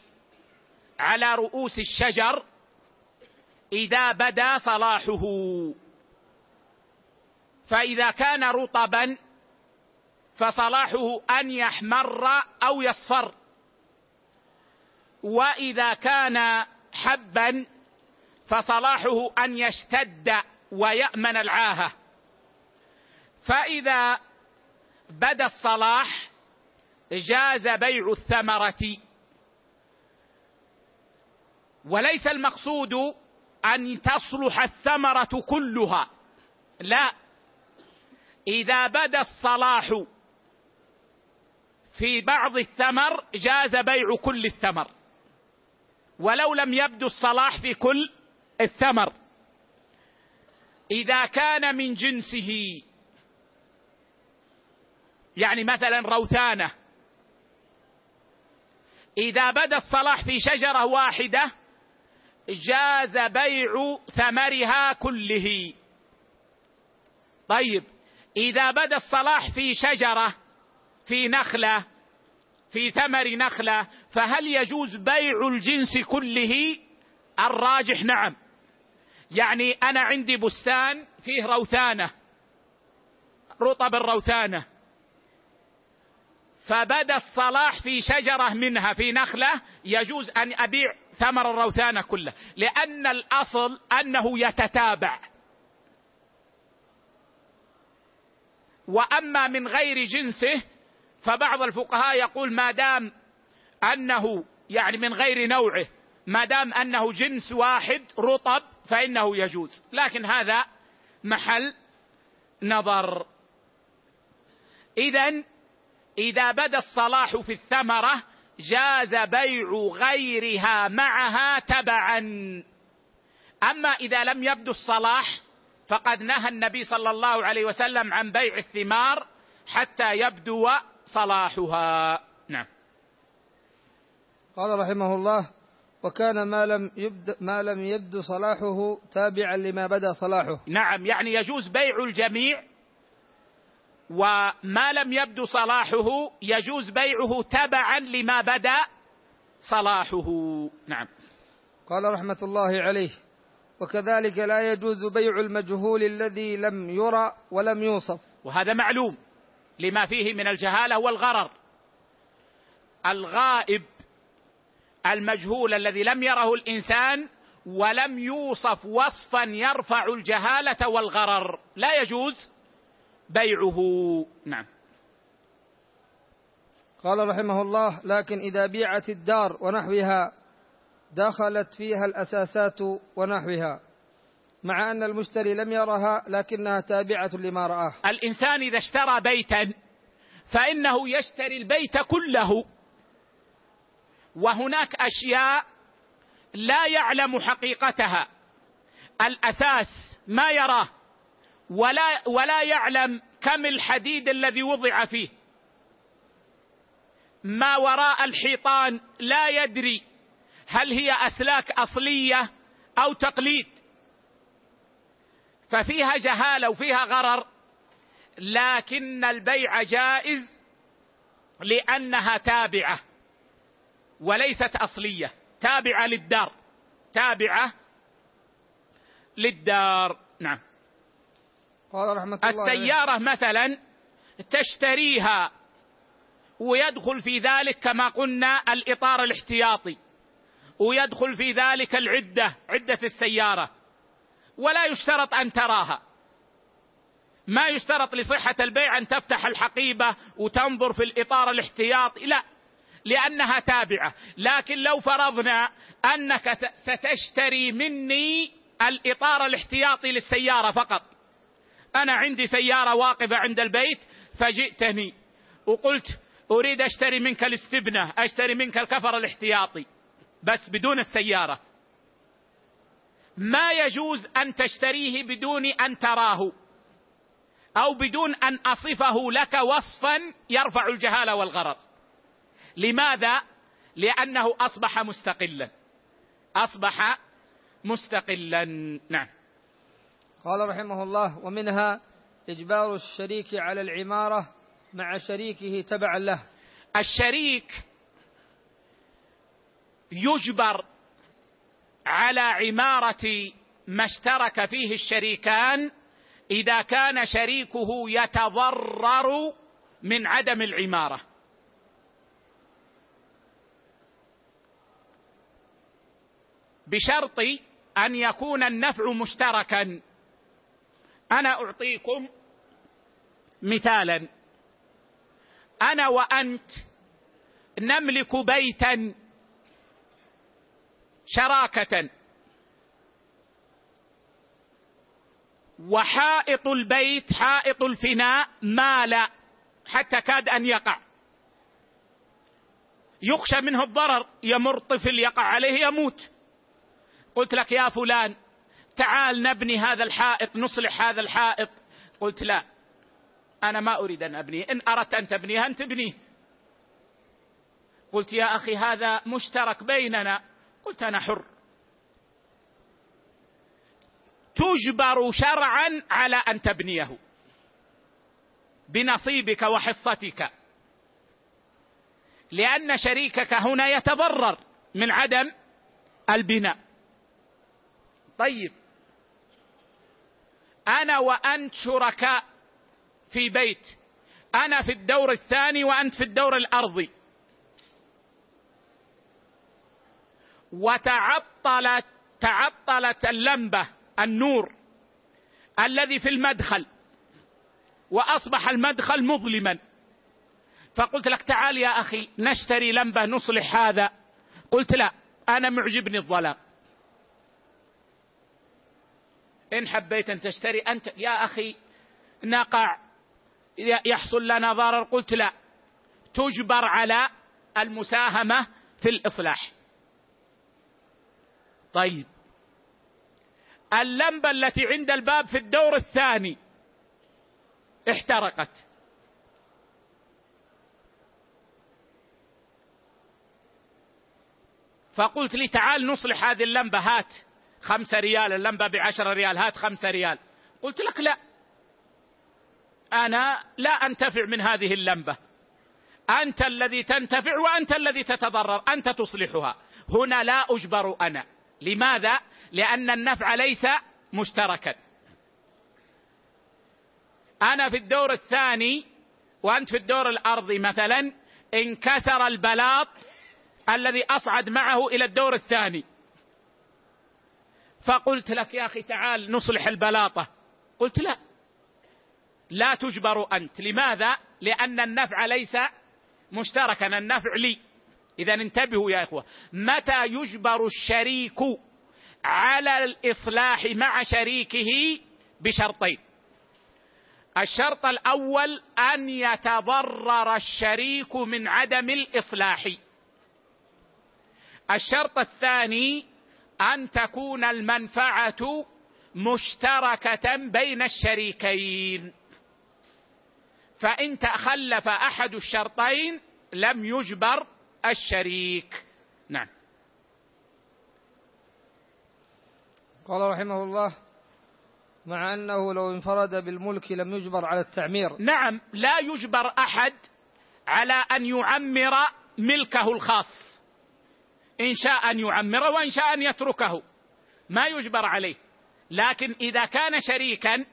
A: على رؤوس الشجر إذا بدا صلاحه. فإذا كان رطبا فصلاحه أن يحمر أو يصفر. وإذا كان حبا فصلاحه أن يشتد ويأمن العاهة. فإذا بدا الصلاح جاز بيع الثمرة. وليس المقصود أن تصلح الثمرة كلها لا. إذا بدا الصلاح في بعض الثمر جاز بيع كل الثمر. ولو لم يبدو الصلاح في كل الثمر. إذا كان من جنسه يعني مثلا روثانة إذا بدا الصلاح في شجرة واحدة جاز بيع ثمرها كله. طيب إذا بدا الصلاح في شجرة في نخلة في ثمر نخلة فهل يجوز بيع الجنس كله؟ الراجح نعم. يعني أنا عندي بستان فيه روثانة رطب الروثانة. فبدأ الصلاح في شجرة منها في نخلة يجوز أن أبيع ثمر الروثانة كله لأن الأصل أنه يتتابع. وأما من غير جنسه فبعض الفقهاء يقول ما دام أنه يعني من غير نوعه ما دام أنه جنس واحد رطب فإنه يجوز. لكن هذا محل نظر. اذا إذا بدا الصلاح في الثمرة جاز بيع غيرها معها تبعا. أما إذا لم يبدو الصلاح فقد نهى النبي صلى الله عليه وسلم عن بيع الثمار حتى يبدو صلاحها. نعم.
B: قال رحمه الله وكان ما لم يبد ما لم يبدو صلاحه تابعا لما بدا صلاحه.
A: نعم يعني يجوز بيع الجميع وما لم يبدو صلاحه يجوز بيعه تبعا لما بدا صلاحه. نعم.
B: قال رحمة الله عليه وكذلك لا يجوز بيع المجهول الذي لم يرى ولم يوصف.
A: وهذا معلوم. لما فيه من الجهالة والغرر الغائب المجهول الذي لم يره الإنسان ولم يوصف وصفا يرفع الجهالة والغرر. لا يجوز بيعه. نعم.
B: قال رحمه الله لكن إذا بيعت الدار ونحوها دخلت فيها الأساسات ونحوها. مع أن المشتري لم يرها لكنها تابعة لما رآه.
A: الإنسان إذا اشترى بيتا فإنه يشتري البيت كله. وهناك أشياء لا يعلم حقيقتها. الأساس ما يراه ولا ولا يعلم كم الحديد الذي وضع فيه. ما وراء الحيطان لا يدري هل هي أسلاك أصلية أو تقليد. ففيها جهالة وفيها غرر لكن البيع جائز لأنها تابعة وليست أصلية تابعة للدار تابعة للدار. نعم.
B: قال رحمة الله
A: السيارة عليه. مثلا تشتريها ويدخل في ذلك كما قلنا الإطار الاحتياطي ويدخل في ذلك العدة عدة السيارة. ولا يشترط أن تراها. ما يشترط لصحة البيع أن تفتح الحقيبة وتنظر في الإطار الاحتياطي لا لأنها تابعة. لكن لو فرضنا أنك ستشتري مني الإطار الاحتياطي للسيارة فقط. أنا عندي سيارة واقفة عند البيت فجئتني وقلت أريد أشتري منك الاستبنة أشتري منك الكفر الاحتياطي بس بدون السيارة. ما يجوز أن تشتريه بدون أن تراه أو بدون أن أصفه لك وصفا يرفع الجهالة والغرض لماذا؟ لأنه أصبح مستقلا. أصبح مستقلا. نعم.
B: قال رحمه الله ومنها إجبار الشريك على العمارة مع شريكه تبعا له.
A: الشريك يجبر على عمارة ما اشترك فيه الشريكان إذا كان شريكه يتضرر من عدم العمارة. بشرط أن يكون النفع مشتركا. أنا أعطيكم مثالا. أنا وأنت نملك بيتا شراكة. وحائط البيت حائط الفناء مال حتى كاد أن يقع. يخشى منه الضرر يمر طفل يقع عليه يموت. قلت لك يا فلان تعال نبني هذا الحائط نصلح هذا الحائط. قلت لا أنا ما أريد أن أبنيه إن أردت أن تبنيها أن تبنيه. قلت يا أخي هذا مشترك بيننا. قلت أنا حر. تجبر شرعا على أن تبنيه. بنصيبك وحصتك. لأن شريكك هنا يتضرر من عدم البناء. طيب. أنا وأنت شركاء في بيت. أنا في الدور الثاني وأنت في الدور الأرضي. وتعطلت تعطلت اللمبة النور الذي في المدخل وأصبح المدخل مظلما. فقلت لك تعال يا أخي نشتري لمبة نصلح هذا. قلت لا أنا معجبني الظلام. إن حبيت أن تشتري أنت يا أخي نقع يحصل لنا ضرر. قلت لا تجبر على المساهمة في الإصلاح. طيب. اللمبة التي عند الباب في الدور الثاني احترقت. فقلت لي تعال نصلح هذه اللمبة هات خمسة ريال اللمبة بعشرة ريال هات خمسة ريال. قلت لك لا. أنا لا أنتفع من هذه اللمبة. أنت الذي تنتفع وأنت الذي تتضرر. أنت تصلحها. هنا لا أجبر أنا. لماذا؟ لأن النفع ليس مشتركا. أنا في الدور الثاني وأنت في الدور الأرضي مثلا انكسر البلاط الذي أصعد معه إلى الدور الثاني. فقلت لك يا أخي تعال نصلح البلاطة. قلت لا. لا تجبر أنت. لماذا؟ لأن النفع ليس مشتركا. النفع لي. إذا انتبهوا يا إخوة. متى يجبر الشريك على الإصلاح مع شريكه؟ بشرطين. الشرط الأول أن يتضرر الشريك من عدم الإصلاح. الشرط الثاني أن تكون المنفعة مشتركة بين الشريكين. فإن تخلف أحد الشرطين لم يجبر الشريك. نعم.
B: قال رحمه الله مع أنه لو انفرد بالملك لم يجبر على التعمير.
A: نعم لا يجبر أحد على أن يعمر ملكه الخاص. إن شاء أن يعمر وإن شاء أن يتركه. ما يجبر عليه. لكن إذا كان شريكا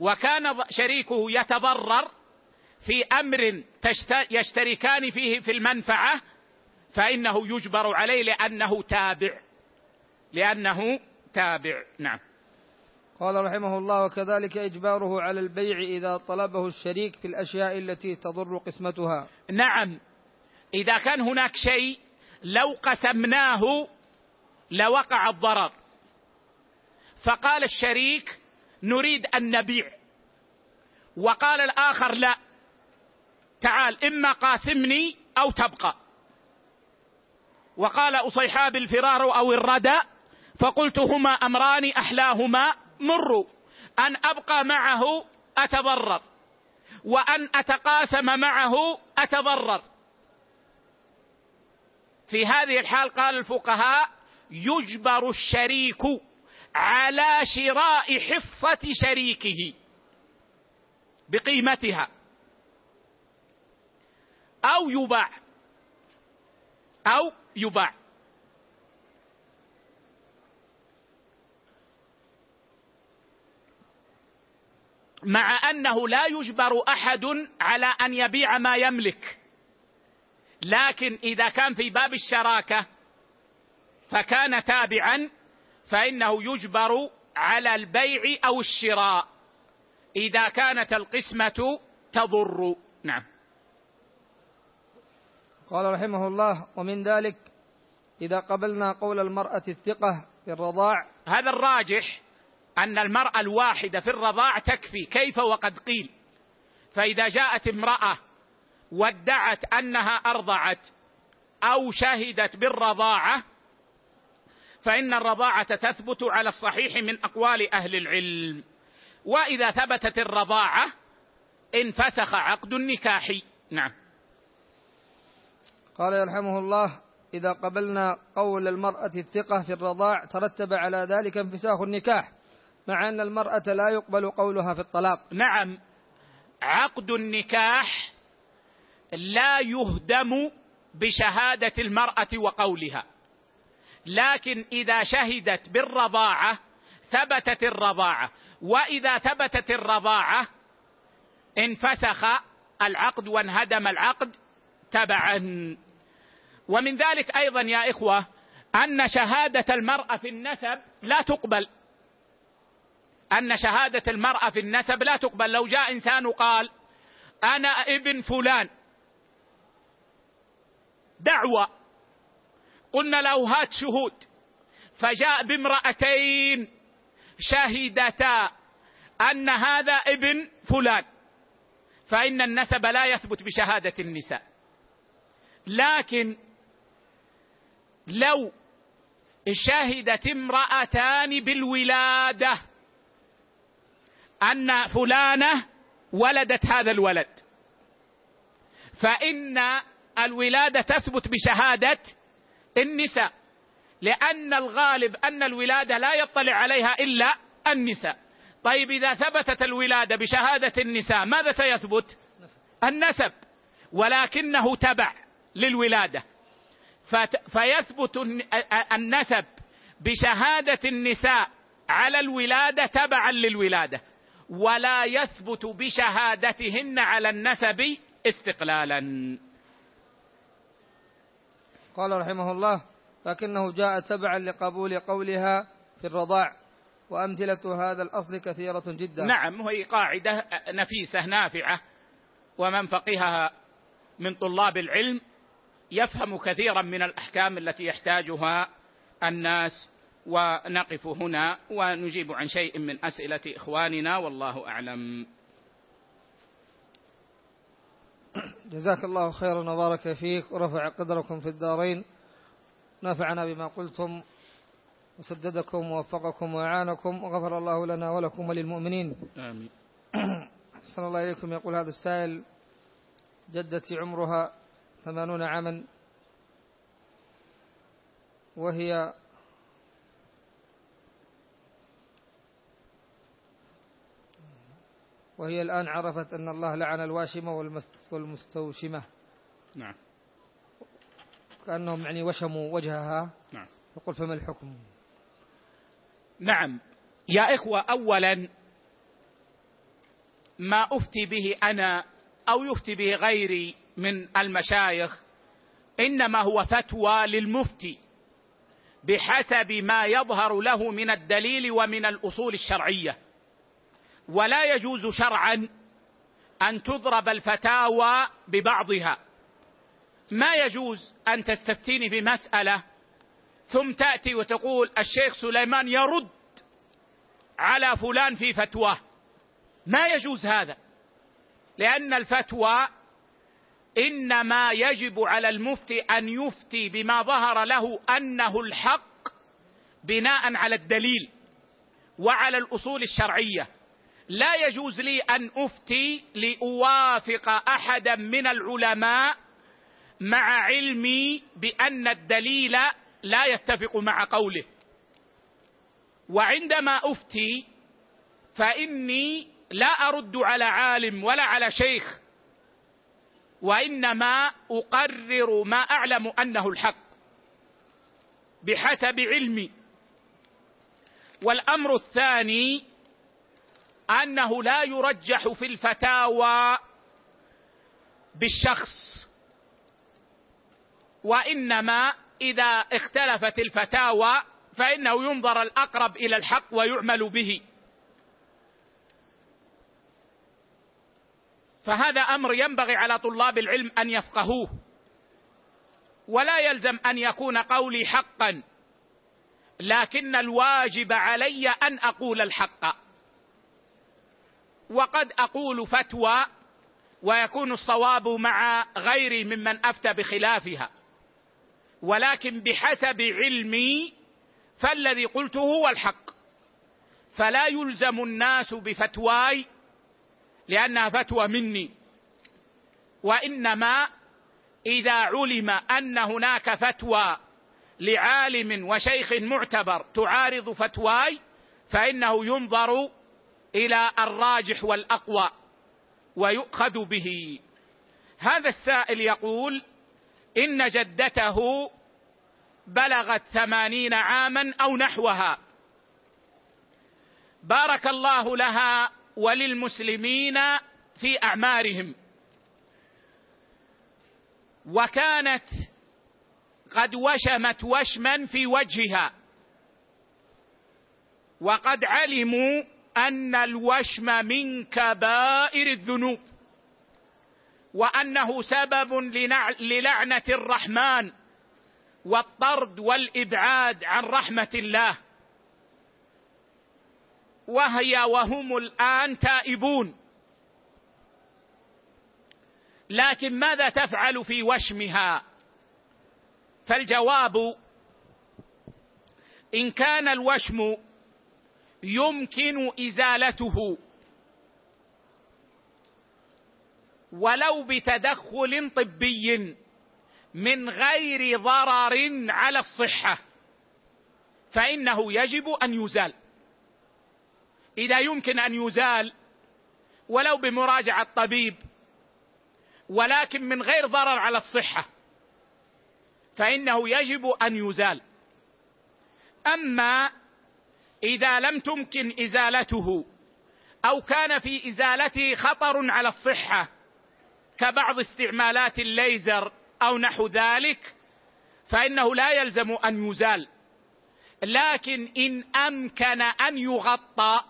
A: وكان شريكه يتضرر في أمر يشتركان فيه في المنفعة فإنه يجبر عليه لأنه تابع. لأنه تابع. نعم.
B: قال رحمه الله وكذلك إجباره على البيع إذا طلبه الشريك في الأشياء التي تضر قسمتها.
A: نعم. إذا كان هناك شيء لو قسمناه لوقع الضرر. فقال الشريك نريد أن نبيع. وقال الآخر لا. تعال إما قاسمني أو تبقى. وقال أصيحاب الفرار أو الردى فقلت هما أمران أحلاهما مر أن أبقى معه أتضرر وأن أتقاسم معه أتضرر في هذه الحال قال الفقهاء يجبر الشريك على شراء حصة شريكه بقيمتها أو يباع أو يباع. مع أنه لا يجبر أحد على أن يبيع ما يملك. لكن إذا كان في باب الشراكة فكان تابعا فإنه يجبر على البيع أو الشراء. إذا كانت القسمة تضر. نعم.
B: قال رحمه الله ومن ذلك إذا قبلنا قول المرأة الثقة في الرضاع.
A: هذا الراجح أن المرأة الواحدة في الرضاع تكفي. كيف وقد قيل؟ فإذا جاءت امرأة وادعت أنها أرضعت أو شهدت بالرضاعة فإن الرضاعة تثبت على الصحيح من أقوال أهل العلم. وإذا ثبتت الرضاعة انفسخ عقد النكاح. نعم.
B: قال يرحمه الله إذا قبلنا قول المرأة الثقة في الرضاع ترتب على ذلك انفساخ النكاح مع أن المرأة لا يقبل قولها في الطلاق.
A: نعم عقد النكاح لا يهدم بشهادة المرأة وقولها. لكن إذا شهدت بالرضاعة ثبتت الرضاعة. وإذا ثبتت الرضاعة انفسخ العقد وانهدم العقد تبعا. ومن ذلك أيضا يا إخوة أن شهادة المرأة في النسب لا تقبل. أن شهادة المرأة في النسب لا تقبل. لو جاء إنسان وقال أنا ابن فلان. دعوة. قلنا له هات شهود. فجاء بامرأتين شهدتا أن هذا ابن فلان. فإن النسب لا يثبت بشهادة النساء. لكن لو شهدت امرأتان بالولادة أن فلانة ولدت هذا الولد فإن الولادة تثبت بشهادة النساء لأن الغالب أن الولادة لا يطلع عليها إلا النساء. طيب إذا ثبتت الولادة بشهادة النساء ماذا سيثبت؟ النسب ولكنه تبع للولادة. فيثبت النسب بشهادة النساء على الولادة تبعا للولادة ولا يثبت بشهادتهن على النسب استقلالا.
B: قال رحمه الله لكنه جاء تبعا لقبول قولها في الرضاع وأمثلة هذا الأصل كثيرة جدا.
A: نعم وهي قاعدة نفيسة نافعة ومن فقهها من طلاب العلم يفهم كثيرا من الأحكام التي يحتاجها الناس ونقف هنا ونجيب عن شيء من أسئلة إخواننا والله أعلم.
B: جزاك الله خيرا وبارك فيك ورفع قدركم في الدارين. نفعنا بما قلتم وسددكم ووفقكم وأعانكم وغفر الله لنا ولكم وللمؤمنين.
A: آمين.
B: صلى الله إليكم يقول هذا السائل. جدتي عمرها ثمانون عاما. وهي وهي الآن عرفت أن الله لعن الواشمة والمستوشمة.
A: نعم.
B: كأنهم يعني وشموا وجهها.
A: نعم.
B: يقول فما الحكم؟
A: نعم. يا إخوة أولا ما أفتي به أنا أو يفتي به غيري من المشايخ إنما هو فتوى للمفتي بحسب ما يظهر له من الدليل ومن الأصول الشرعية. ولا يجوز شرعا أن تضرب الفتاوى ببعضها. ما يجوز أن تستفتيني بمسألة ثم تأتي وتقول الشيخ سليمان يرد على فلان في فتواه. ما يجوز هذا لأن الفتوى إنما يجب على المفتي أن يفتي بما ظهر له أنه الحق بناء على الدليل وعلى الأصول الشرعية. لا يجوز لي أن أفتي لأوافق احدا من العلماء مع علمي بأن الدليل لا يتفق مع قوله. وعندما أفتي فإني لا أرد على عالم ولا على شيخ وإنما أقرر ما أعلم أنه الحق بحسب علمي. والأمر الثاني أنه لا يرجح في الفتاوى بالشخص وإنما إذا اختلفت الفتاوى فإنه ينظر الأقرب إلى الحق ويعمل به. فهذا أمر ينبغي على طلاب العلم أن يفقهوه. ولا يلزم أن يكون قولي حقا لكن الواجب علي أن أقول الحق. وقد أقول فتوى ويكون الصواب مع غيري ممن أفتى بخلافها. ولكن بحسب علمي فالذي قلته هو الحق. فلا يلزم الناس بفتواي لأنها فتوى مني. وإنما إذا علم أن هناك فتوى لعالم وشيخ معتبر تعارض فتواي فإنه ينظر إلى الراجح والأقوى ويؤخذ به. هذا السائل يقول إن جدته بلغت ثمانين عاما أو نحوها. بارك الله لها وللمسلمين في أعمارهم. وكانت قد وشمت وشما في وجهها. وقد علموا أن الوشم من كبائر الذنوب. وأنه سبب للعنة الرحمن والطرد والإبعاد عن رحمة الله. وهي وهم الآن تائبون. لكن ماذا تفعل في وشمها؟ فالجواب إن كان الوشم يمكن إزالته ولو بتدخل طبي من غير ضرر على الصحة فإنه يجب أن يزال. إذا يمكن أن يزال ولو بمراجعة طبيب ولكن من غير ضرر على الصحة فإنه يجب أن يزال. أما إذا لم تمكن إزالته أو كان في إزالته خطر على الصحة كبعض استعمالات الليزر أو نحو ذلك فإنه لا يلزم أن يزال. لكن إن أمكن أن يغطى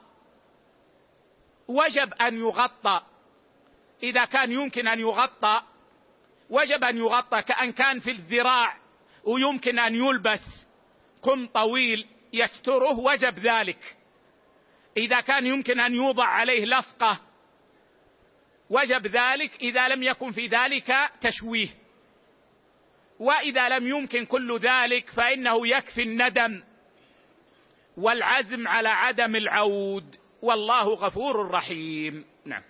A: وجب أن يغطى. إذا كان يمكن أن يغطى وجب أن يغطى كأن كان في الذراع ويمكن أن يلبس. قم طويل يستره وجب ذلك. إذا كان يمكن أن يوضع عليه لصقة وجب ذلك. إذا لم يكن في ذلك تشويه. وإذا لم يمكن كل ذلك فإنه يكفي الندم والعزم على عدم العود. والله غفور رحيم. نعم.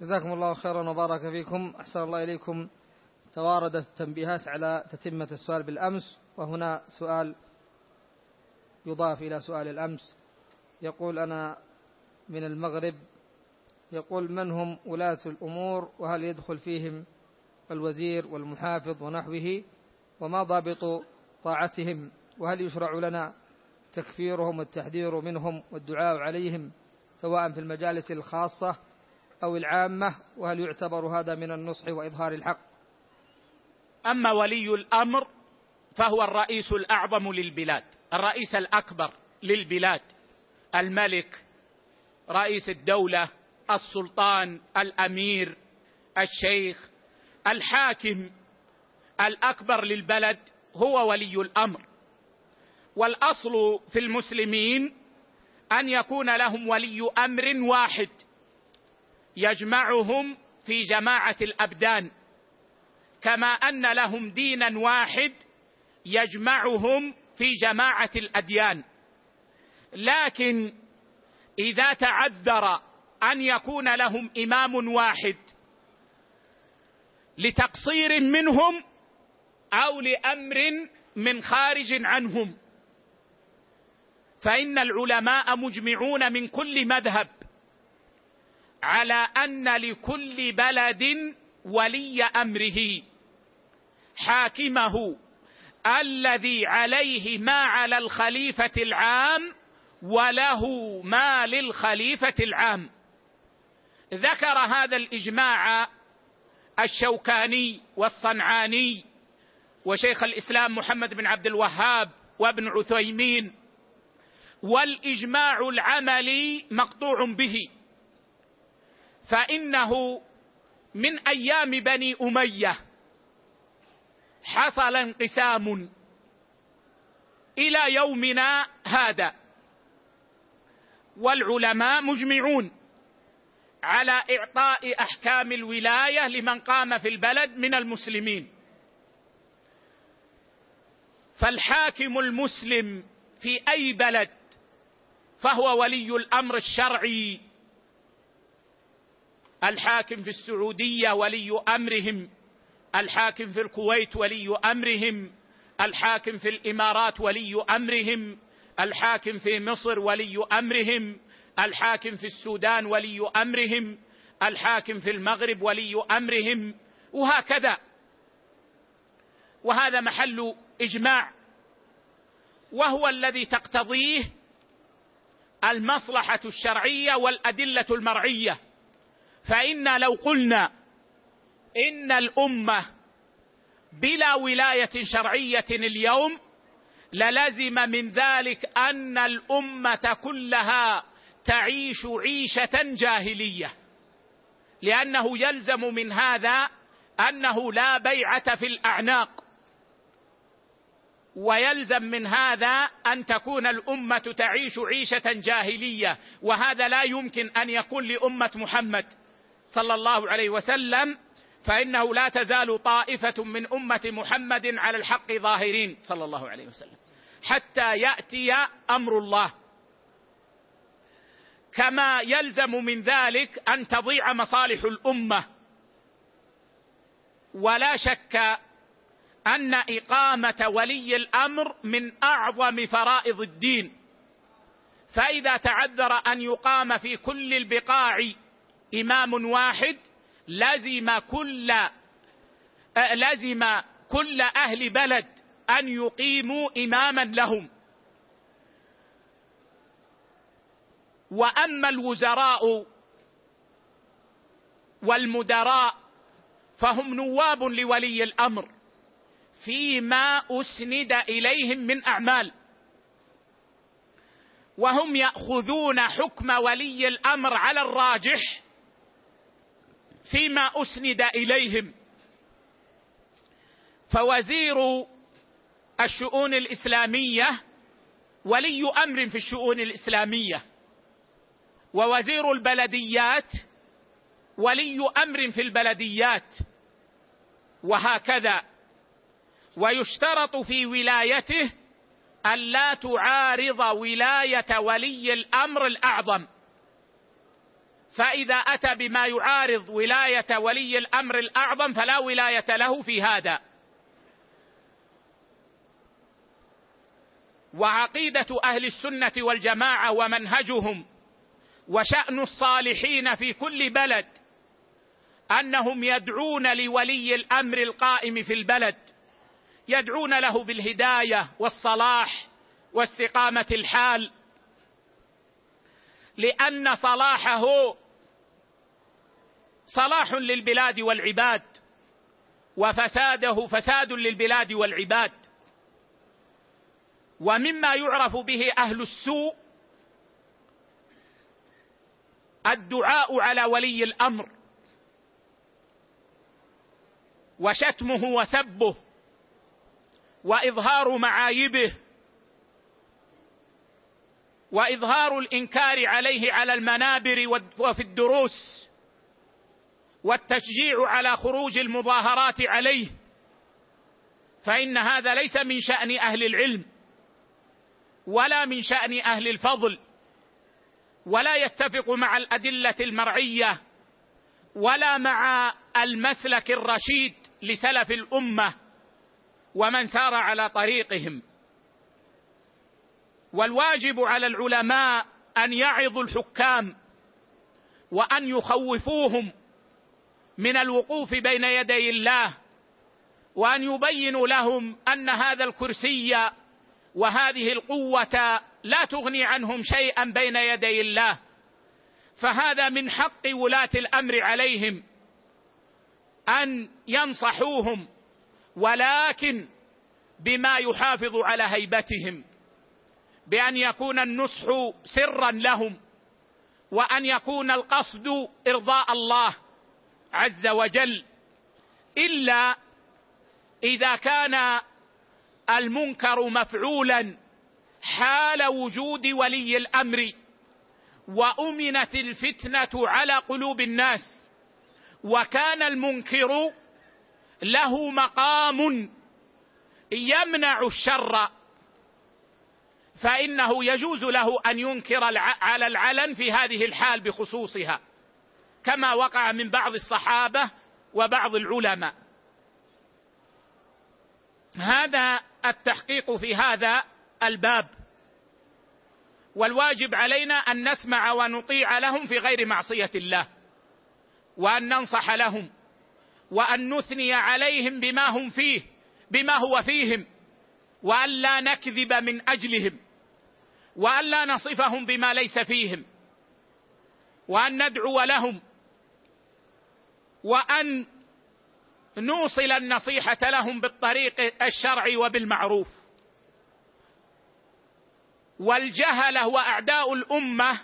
B: جزاكم الله خيرا وبارك فيكم. أحسن الله إليكم. تواردت التنبيهات على تتمة السؤال بالأمس وهنا سؤال يضاف إلى سؤال الأمس. يقول أنا من المغرب. يقول من هم ولاة الأمور؟ وهل يدخل فيهم الوزير والمحافظ ونحوه؟ وما ضابط طاعتهم؟ وهل يشرع لنا تكفيرهم والتحذير منهم والدعاء عليهم؟ سواء في المجالس الخاصة أو العامة وهل يعتبر هذا من النصح وإظهار الحق.
A: أما ولي الأمر فهو الرئيس الأعظم للبلاد الرئيس الأكبر للبلاد الملك رئيس الدولة السلطان الأمير الشيخ الحاكم الأكبر للبلد هو ولي الأمر. والأصل في المسلمين أن يكون لهم ولي أمر واحد يجمعهم في جماعة الأبدان. كما أن لهم دينا واحد يجمعهم في جماعة الأديان. لكن إذا تعذر أن يكون لهم إمام واحد لتقصير منهم أو لأمر من خارج عنهم فإن العلماء مجمعون من كل مذهب على أن لكل بلد ولي أمره حاكمه الذي عليه ما على الخليفة العام وله ما للخليفة العام. ذكر هذا الإجماع الشوكاني والصنعاني وشيخ الإسلام محمد بن عبد الوهاب وابن عثيمين والإجماع العملي مقطوع به. فإنه من أيام بني أمية حصل انقسام إلى يومنا هذا. والعلماء مجمعون على إعطاء أحكام الولاية لمن قام في البلد من المسلمين. فالحاكم المسلم في أي بلد فهو ولي الأمر الشرعي. الحاكم في السعودية ولي أمرهم. الحاكم في الكويت ولي أمرهم. الحاكم في الإمارات ولي أمرهم. الحاكم في مصر ولي أمرهم. الحاكم في السودان ولي أمرهم. الحاكم في المغرب ولي أمرهم. وهكذا. وهذا محل إجماع. وهو الذي تقتضيه المصلحة الشرعية والأدلة المرعية. فإنا لو قلنا إن الأمة بلا ولاية شرعية اليوم للزم من ذلك أن الأمة كلها تعيش عيشة جاهلية. لأنه يلزم من هذا أنه لا بيعة في الأعناق. ويلزم من هذا أن تكون الأمة تعيش عيشة جاهلية وهذا لا يمكن أن يكون لأمة محمد صلى الله عليه وسلم فإنه لا تزال طائفة من أمة محمد على الحق ظاهرين صلى الله عليه وسلم. حتى يأتي أمر الله. كما يلزم من ذلك أن تضيع مصالح الأمة. ولا شك أن إقامة ولي الأمر من أعظم فرائض الدين. فإذا تعذر أن يقام في كل البقاع إمام واحد لزم كل لزم كل أهل بلد أن يقيموا إماما لهم. وأما الوزراء والمدراء فهم نواب لولي الأمر. فيما أسند إليهم من أعمال. وهم يأخذون حكم ولي الأمر على الراجح فيما أسند إليهم. فوزير الشؤون الإسلامية ولي أمر في الشؤون الإسلامية. ووزير البلديات ولي أمر في البلديات. وهكذا. ويشترط في ولايته الا تعارض ولاية ولي الأمر الأعظم. فإذا أتى بما يعارض ولاية ولي الأمر الأعظم فلا ولاية له في هذا. وعقيدة أهل السنة والجماعة ومنهجهم وشأن الصالحين في كل بلد أنهم يدعون لولي الأمر القائم في البلد. يدعون له بالهداية والصلاح واستقامة الحال. لأن صلاحه صلاح للبلاد والعباد وفساده فساد للبلاد والعباد. ومما يعرف به أهل السوء الدعاء على ولي الأمر وشتمه وسبه. وإظهار معايبه وإظهار الإنكار عليه على المنابر وفي الدروس والتشجيع على خروج المظاهرات عليه. فإن هذا ليس من شأن أهل العلم ولا من شأن أهل الفضل ولا يتفق مع الأدلة المرعية ولا مع المسلك الرشيد لسلف الأمة. ومن سار على طريقهم. والواجب على العلماء أن يعظوا الحكام وأن يخوفوهم من الوقوف بين يدي الله وأن يبينوا لهم أن هذا الكرسي وهذه القوة لا تغني عنهم شيئا بين يدي الله. فهذا من حق ولاة الأمر عليهم أن ينصحوهم ولكن بما يحافظ على هيبتهم بأن يكون النصح سرا لهم وأن يكون القصد إرضاء الله عز وجل إلا إذا كان المنكر مفعولا حال وجود ولي الأمر وأمنت الفتنة على قلوب الناس وكان المنكر له مقام يمنع الشر. فإنه يجوز له أن ينكر على العلن في هذه الحال بخصوصها كما وقع من بعض الصحابة وبعض العلماء. هذا التحقيق في هذا الباب. والواجب علينا أن نسمع ونطيع لهم في غير معصية الله وأن ننصح لهم. وأن نثني عليهم بما هم فيه بما هو فيهم وأن لا نكذب من أجلهم وأن لا نصفهم بما ليس فيهم وأن ندعو لهم وأن نوصل النصيحة لهم بالطريق الشرعي وبالمعروف. والجهله وأعداء الأمة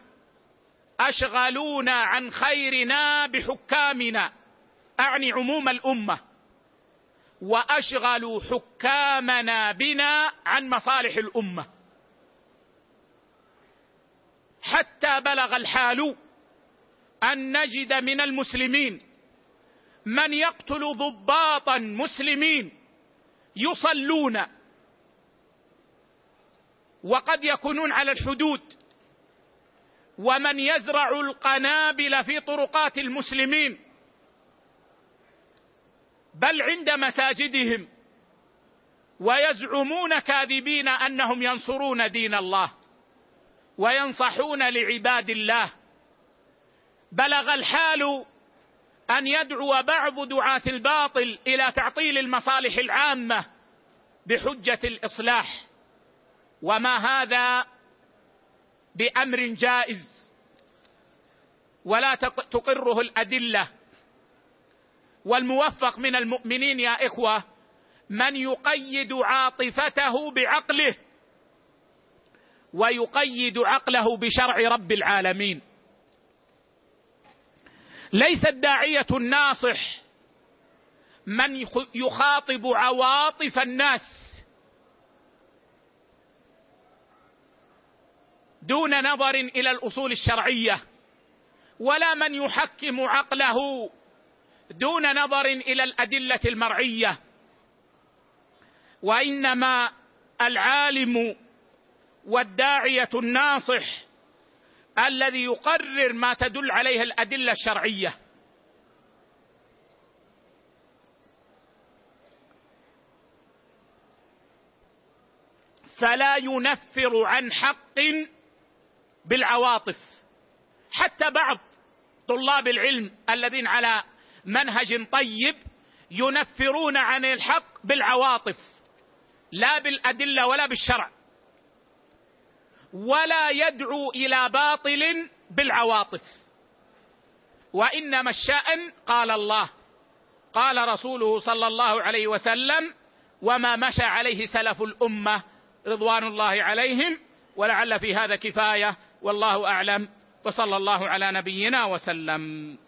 A: أشغلونا عن خيرنا بحكامنا. أعني عموم الأمة. وأشغلوا حكامنا بنا عن مصالح الأمة. حتى بلغ الحال أن نجد من المسلمين من يقتل ضباطا مسلمين يصلون. وقد يكونون على الحدود. ومن يزرع القنابل في طرقات المسلمين بل عند مساجدهم. ويزعمون كاذبين أنهم ينصرون دين الله. وينصحون لعباد الله. بلغ الحال أن يدعو بعض دعاة الباطل إلى تعطيل المصالح العامة بحجة الإصلاح. وما هذا بأمر جائز. ولا تقره الأدلة. والموفق من المؤمنين يا إخوة من يقيد عاطفته بعقله ويقيد عقله بشرع رب العالمين. ليس الداعيه الناصح من يخاطب عواطف الناس دون نظر إلى الأصول الشرعية ولا من يحكم عقله دون نظر إلى الأدلة المرعية. وإنما العالم والداعية الناصح الذي يقرر ما تدل عليه الأدلة الشرعية. فلا ينفر عن حق بالعواطف. حتى بعض طلاب العلم الذين على منهج طيب ينفرون عن الحق بالعواطف لا بالأدلة ولا بالشرع ولا يدعو إلى باطل بالعواطف. وإنما الشأن قال الله قال رسوله صلى الله عليه وسلم وما مشى عليه سلف الأمة رضوان الله عليهم ولعل في هذا كفاية والله أعلم وصلى الله على نبينا وسلم.